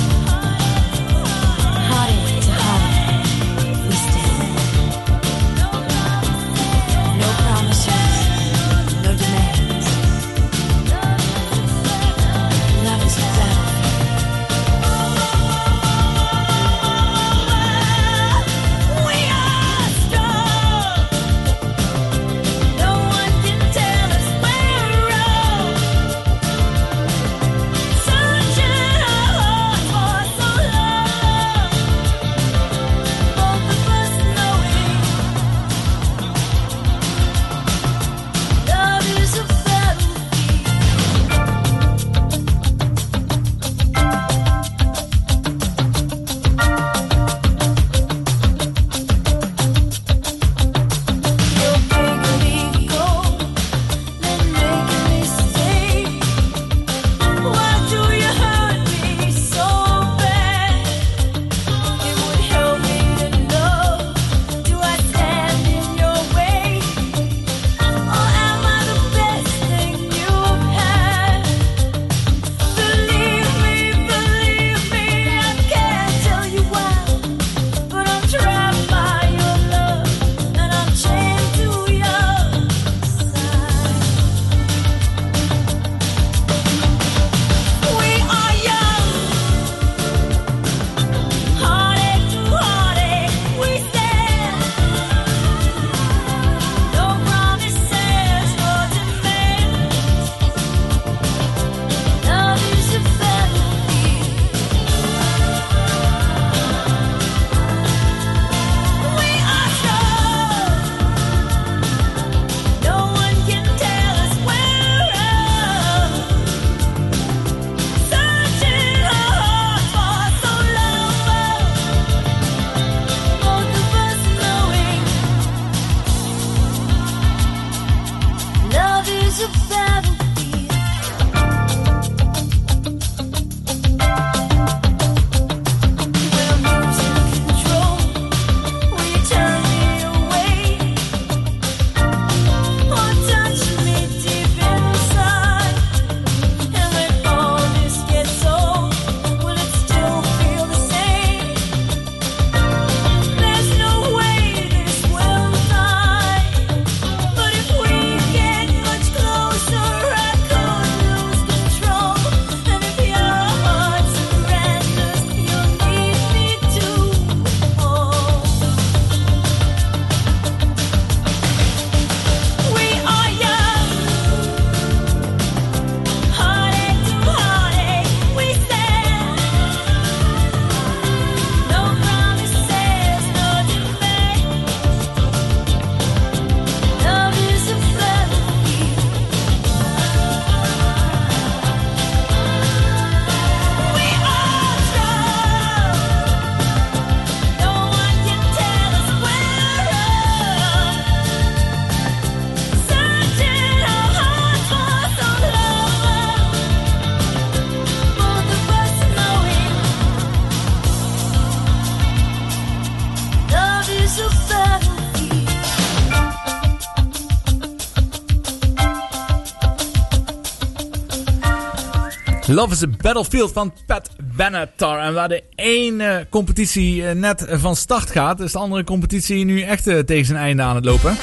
Love is a Battlefield van Pat Benatar. En waar de ene competitie eh, net van start gaat, is de andere competitie nu echt eh, tegen zijn einde aan het lopen.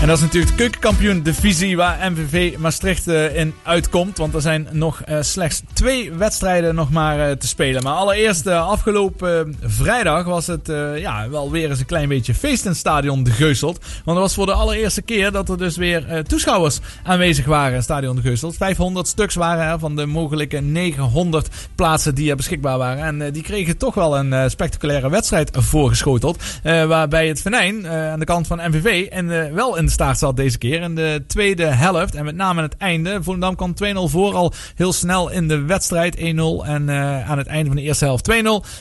En dat is natuurlijk de keukenkampioen divisie waar MVV Maastricht eh, in uitkomt. Want er zijn nog eh, slechts twee wedstrijden nog maar eh, te spelen. Maar allereerst afgelopen vrijdag was het ja, wel weer eens een klein beetje feest in het stadion De Geuselt. Want het was voor de allereerste keer dat er dus weer toeschouwers aanwezig waren in stadion De Geuselt. 500 stuks waren er van de mogelijke 900 plaatsen die er beschikbaar waren. En die kregen toch wel een spectaculaire wedstrijd voorgeschoteld. Waarbij het venijn aan de kant van MVV en, wel in de staart zat deze keer. In de tweede helft en met name aan het einde. Volendam kwam 2-0 voor al heel snel in de wedstrijd 1-0. En eh, aan het einde van de eerste helft 2-0.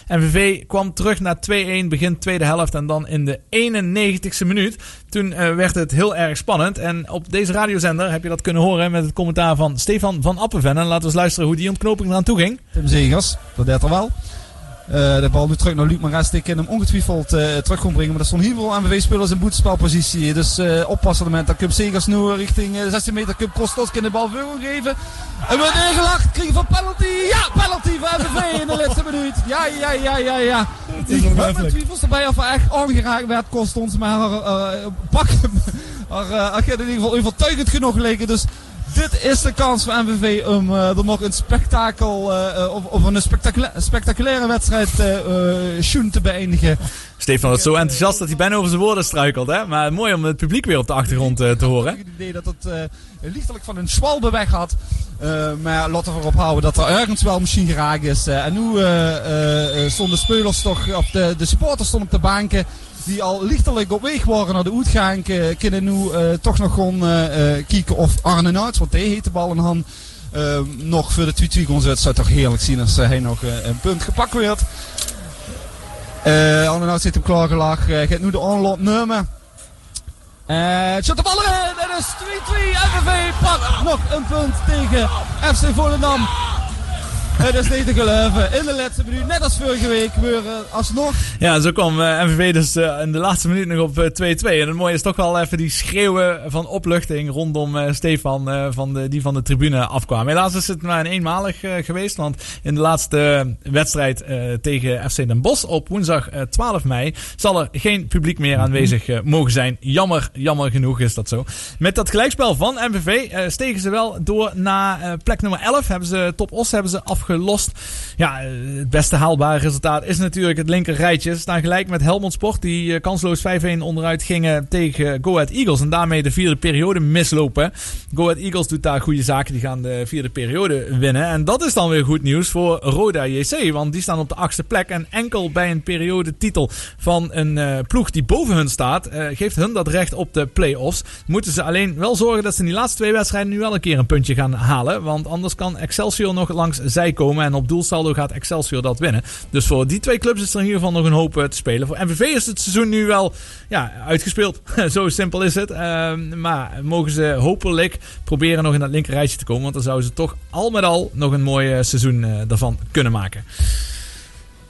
MVV kwam terug naar 2-1 begin tweede helft. En dan in de 91ste minuut. Toen eh, werd het heel erg spannend. En op deze radiozender heb je dat kunnen horen met het commentaar van Stefan van Appenven. En laten we eens luisteren hoe die ontknoping eraan toe ging. Tim Zegers, dat deed er wel. Eh, de bal nu terug naar Luc Maras. Die kan hem ongetwijfeld eh, terug kon brengen. Maar er stonden heel veel MVV-spelers in boetspelpositie. Dus eh oppassen op het moment dat Cup Zegers nu richting eh, de 16 meter Cup Kostos kan de bal veel geven. En wordt ingelacht. Krijgen van penalty. Ja, penalty voor MVV in de laatste minuut. Ja, ja, ja, ja, ja. Ik heb twijfels erbij of hij echt aangeraakt werd. Kost ons maar uh, pak hem. Uh, heeft in ieder geval overtuigend genoeg geleken. Dus dit is de kans voor MVV om er nog een spektakel uh, of, of een spectacula spectaculaire wedstrijd uh, te beëindigen. Stefan was zo enthousiast dat hij bijna over zijn woorden struikelt. Hè? Maar mooi om het publiek weer op de achtergrond te horen. Ik heb het idee dat het lichtelijk van een schwalbe weg had. Uh, maar laten we erop houden dat er ergens wel misschien geraakt is. Uh, en nu uh, stonden de spelers toch, of de, de supporters stonden op de banken. Die al lichtelijk op weg waren naar de uitgang. kunnen nu toch nog gewoon kijken of Arne Nuits, want hij heeft de bal in hand. nog voor de 2-2 kon zetten. Het zou toch heerlijk zien als hij nog een punt gepakt werd. Uh, Arne zit hem klaargelag. Uh, gaat nu de onloop nemen. Uh, shot de bal erin. Het is 2-2. FNV pakt nog een punt tegen FC Volendam. Het is niet te geloven. In de laatste minuut, net als vorige week, weer uh, alsnog. Ja, zo kwam uh, MVV dus in de laatste minuut nog op 2-2. en het mooie is toch wel even die schreeuwen van opluchting rondom Stefan, van de, die van de tribune afkwam. Helaas is het maar een eenmalig geweest, want in de laatste wedstrijd tegen FC Den Bosch op woensdag 12 mei zal er geen publiek meer aanwezig mogen zijn. Jammer, jammer genoeg is dat zo. Met dat gelijkspel van MVV stegen ze wel door naar plek nummer 11. Hebben ze Top Os hebben ze Ja, het beste haalbare resultaat is natuurlijk het linker rijtje. Ze staan gelijk met Helmond Sport, die uh, kansloos 5-1 onderuit gingen tegen Go Ahead Eagles. En daarmee de vierde periode mislopen. Go Ahead Eagles doet daar goede zaken, die gaan de vierde periode winnen. En dat is dan weer goed nieuws voor Roda JC, want die staan op de achtste plek. En enkel bij een periodetitel van een uh, ploeg die boven hun staat, uh, geeft hun dat recht op de play-offs. Moeten ze alleen wel zorgen dat ze in die laatste twee wedstrijden nu wel een keer een puntje gaan halen. Want anders kan Excelsior nog langs zij komen. En op doelsaldo gaat Excelsior dat winnen. Dus voor die twee clubs is er in ieder geval nog een hoop te spelen. Voor MVV is het seizoen nu wel ja, uitgespeeld. Zo simpel is het. Uh, maar mogen ze hopelijk proberen nog in dat linker rijtje te komen. Want dan zouden ze toch al met al nog een mooi seizoen uh, daarvan kunnen maken.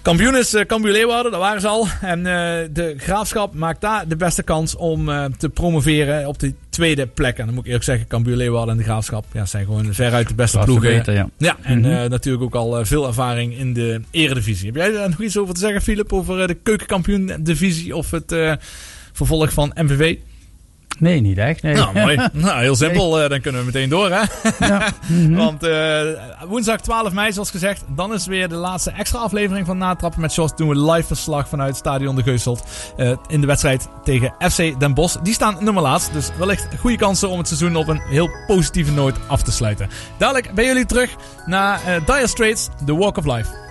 Kampioen is uh, Cambuur Leeuwarden, dat waren ze al. En uh, de Graafschap maakt daar de beste kans om uh, te promoveren op de tweede plek. En dan moet ik eerlijk zeggen, Cambuur Leeuwarden en de Graafschap ja, zijn gewoon veruit de beste ploegen. Beter, ja. ja, en mm -hmm. natuurlijk ook al veel ervaring in de eredivisie. Heb jij daar nog iets over te zeggen, Filip, over de keukenkampioen divisie of het vervolg van MVV? Nee, niet echt. Nee. Nou, mooi. nou, heel simpel. Nee. Uh, dan kunnen we meteen door, hè? Ja. mm -hmm. Want uh, woensdag 12 mei, zoals gezegd, dan is weer de laatste extra aflevering van Natrappen met Jos. Doen we live verslag vanuit Stadion de Geuselt uh, in de wedstrijd tegen FC Den Bosch. Die staan nummer laatst, dus wellicht goede kansen om het seizoen op een heel positieve noot af te sluiten. Dadelijk ben jullie terug naar Dire Straits, The Walk of Life.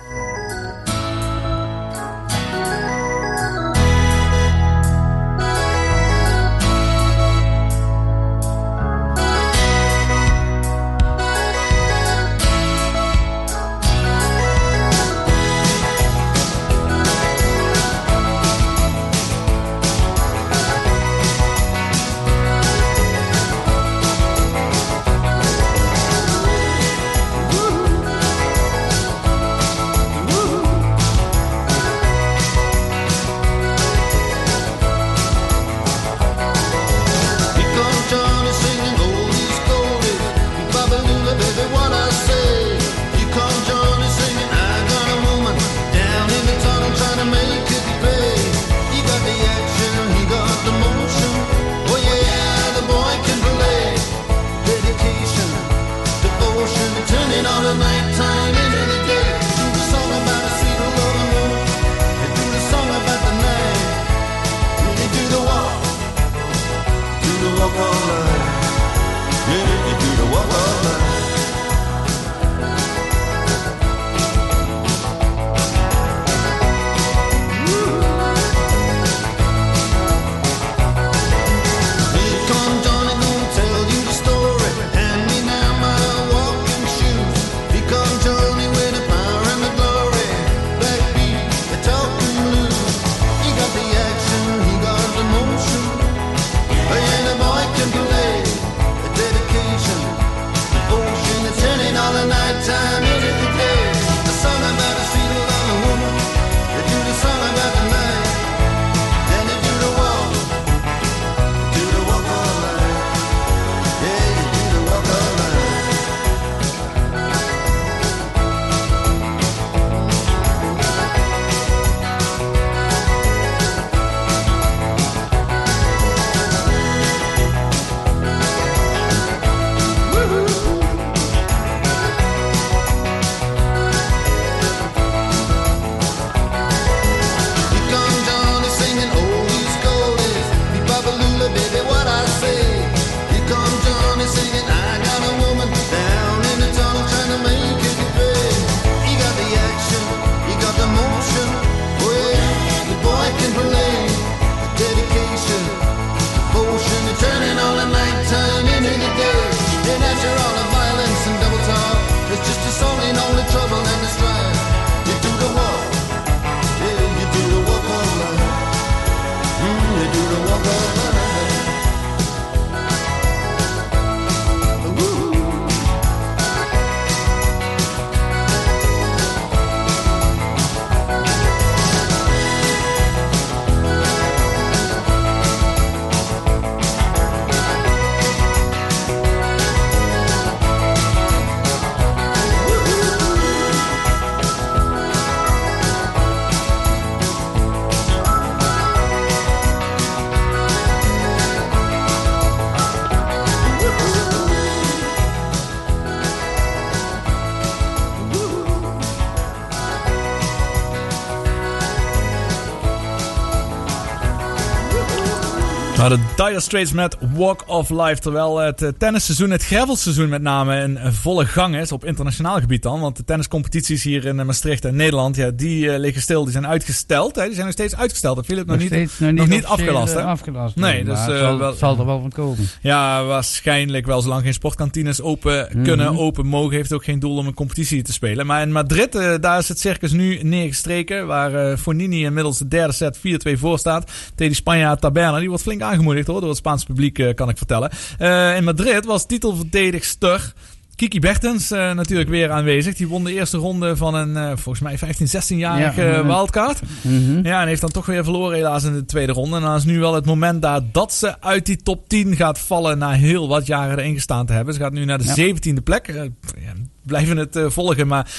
Dire Straits met Walk of Life. Terwijl het eh, tennisseizoen, het gravelseizoen met name, in volle gang is. Op internationaal gebied dan. Want de tenniscompetities hier in eh, Maastricht en Nederland, ja, die eh, liggen stil. Die zijn uitgesteld. Hè. Die zijn nog steeds uitgesteld. Dat Philip nog, Nog niet, steeds nog nog niet afgelast. Hè? afgelast, Nee, dus zal- wel- zal er wel van komen. Ja, waarschijnlijk wel. Zolang geen sportkantines open kunnen, Mhm. open mogen, heeft ook geen doel om een competitie te spelen. Maar in Madrid, daar is het circus nu neergestreken. Waar eh Fornini inmiddels de derde set 4-2 voor staat. Tegen die Spanjaard Taberna. Die wordt flink aangemoedigd hoor, door het Spaanse publiek, eh, kan ik vertellen. Eh, in Madrid was titelverdedigster. Kiki Bertens eh, natuurlijk weer aanwezig. Die won de eerste ronde van een, volgens mij 15, 16-jarig Ja, mhm. wildcard. Mhm. Ja, en heeft dan toch weer verloren helaas in de tweede ronde. En dan is nu wel het moment daar dat ze uit die top 10 gaat vallen na heel wat jaren erin gestaan te hebben. Ze gaat nu naar de Ja. 17e plek. Ja, blijven het volgen, maar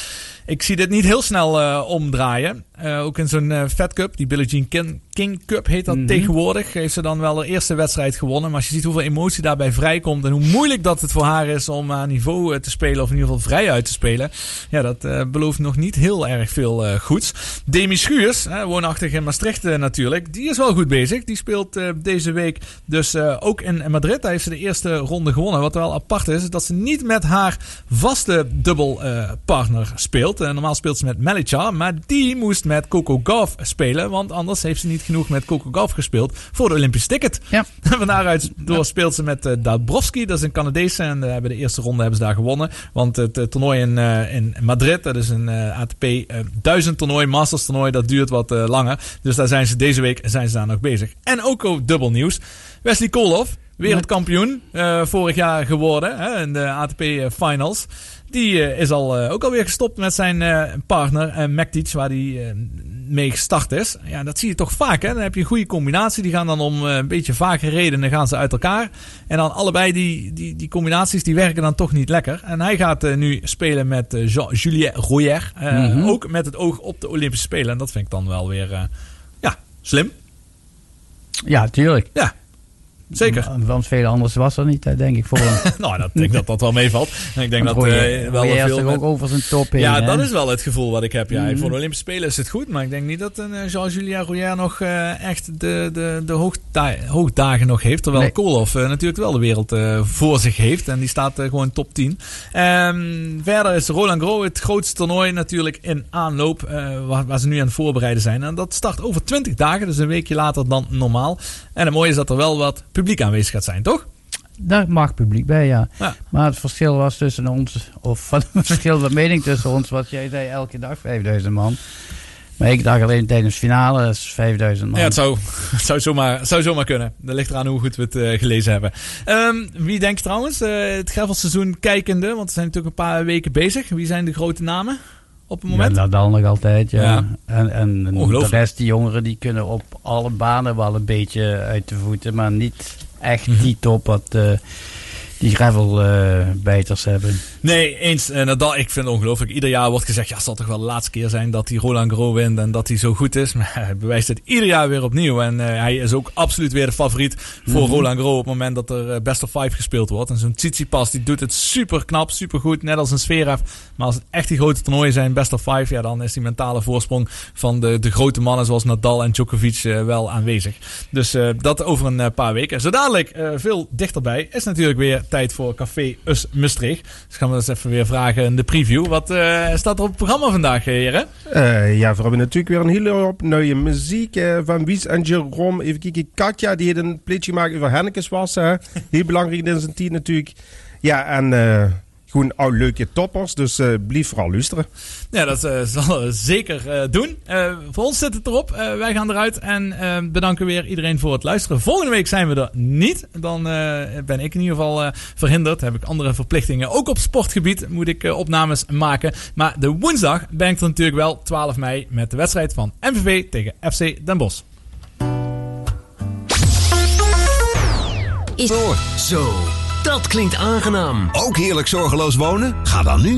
ik zie dit niet heel snel omdraaien. Ook in zo'n Fed Cup, die Billie Jean King, King Cup heet dat Mhm. tegenwoordig, heeft ze dan wel de eerste wedstrijd gewonnen. Maar als je ziet hoeveel emotie daarbij vrijkomt en hoe moeilijk dat het voor haar is om aan niveau eh, te spelen of in ieder geval vrij uit te spelen. Ja, dat eh, belooft nog niet heel erg veel eh, goeds. Demi Schuurs, hè, woonachtig in Maastricht eh, natuurlijk, die is wel goed bezig. Die speelt eh, deze week dus eh, ook in Madrid. Daar heeft ze de eerste ronde gewonnen. Wat wel apart is, is dat ze niet met haar vaste dubbelpartner speelt. Eh, normaal speelt ze met Melicha, maar die moest met Coco Gauff spelen. Want anders heeft ze niet genoeg met Coco Gauff gespeeld voor de Olympisch ticket. Ja. Van daaruit door speelt ze met eh, Dabrowski. Dat is een Canadese. En eh, hebben de eerste ronde hebben ze daar gewonnen. Want het eh, toernooi in, in Madrid, dat is een ATP eh, 1000 toernooi, Masters toernooi. Dat duurt wat langer. Dus daar zijn ze deze week zijn ze daar nog bezig. En ook dubbel nieuws. Wesley Koolhof, wereldkampioen eh, vorig jaar geworden hè, in de ATP Finals. Die is al, eh, ook alweer gestopt met zijn partner uh, Mektic, waar hij mee gestart is. Ja, dat zie je toch vaak. Hè? Dan heb je een goede combinatie. Die gaan dan om eh, een beetje vage redenen gaan ze uit elkaar. En dan allebei die, die, die combinaties die werken dan toch niet lekker. En hij gaat eh, nu spelen met eh, Jean-Julien Royer. Mhm. Ook met het oog op de Olympische Spelen. En dat vind ik dan wel weer ja, slim. Ja, tuurlijk. Ja, zeker. Want veel anders was er niet, hè, denk ik, voor hem. nou, dat, ik denk dat dat wel meevalt. En ik denk dat eh, wel is veel met- ook over zijn top heen, Ja, hè? dat is wel het gevoel wat ik heb. Ja. Mhm. Voor de Olympische Spelen is het goed, maar ik denk niet dat een eh, Jean-Julien Royer nog eh, echt de, de, de hoogda- hoogdagen nog heeft. Terwijl Nee. Koolhof eh, natuurlijk wel de wereld eh, voor zich heeft. En die staat eh, gewoon top 10. Ehm, verder is Roland Garros het grootste toernooi natuurlijk in aanloop. eh, waar, waar ze nu aan het voorbereiden zijn. En dat start over 20 dagen, dus een weekje later dan normaal. En het mooie is dat er wel wat publiek aanwezig gaat zijn, toch? Daar mag publiek bij, ja. Ja. Maar het verschil was tussen ons, of van het verschil van mening tussen ons, wat jij zei, elke dag 5000 man. Maar ik dacht alleen tijdens de finale, is 5000 man. Ja, het zou, het zou, zomaar, het zou zomaar kunnen. Dat ligt eraan hoe goed we het eh, gelezen hebben. Ehm, wie denkt trouwens, eh, het gravelseizoen kijkende, want we zijn natuurlijk een paar weken bezig. Wie zijn de grote namen op het moment? Ja, Nadal nog altijd, ja. Ja. En, en de rest, die jongeren, die kunnen op alle banen wel een beetje uit de voeten, maar niet echt Mhm. die top wat eh, die gravelbijters hebben. Nee, eens. eh, Nadal, ik vind het ongelooflijk. Ieder jaar wordt gezegd, ja, het zal toch wel de laatste keer zijn dat hij Roland Garros wint en dat hij zo goed is. Maar hij bewijst het ieder jaar weer opnieuw. En eh, hij is ook absoluut weer de favoriet voor Mhm. Roland Garros op het moment dat er eh, best of five gespeeld wordt. En zo'n Tsitsipas, die doet het super knap, super goed, net als een Zverev. Maar als het echt die grote toernooien zijn, best of five, ja, dan is die mentale voorsprong van de, de grote mannen zoals Nadal en Djokovic wel aanwezig. Dus dat over een paar weken. Zo dadelijk, veel dichterbij, is natuurlijk weer tijd voor Café Us Maastricht. Dus gaan we eens even weer vragen in de preview. Wat eh, staat er op het programma vandaag, eh, heren? Eh, ja, we hebben natuurlijk weer een hele hoop nieuwe muziek van Wies en Jerome. Even kijken, Katja die heeft een plaatje gemaakt over Hennekes hè. Heel belangrijk in zijn tijd natuurlijk. Ja, en gewoon al leuke toppers, dus eh blijf vooral luisteren. Ja, dat eh, zal we zeker eh, doen. Eh, voor ons zit het erop. Eh, wij gaan eruit en bedanken weer iedereen voor het luisteren. Volgende week zijn we er niet. Dan eh, ben ik in ieder geval eh, verhinderd. Heb ik andere verplichtingen. Ook op sportgebied moet ik opnames maken. Maar de woensdag ben ik er natuurlijk wel 12 mei met de wedstrijd van MVV tegen FC Den Bosch. Door. Zo, dat klinkt aangenaam. Ook heerlijk zorgeloos wonen? Ga dan nu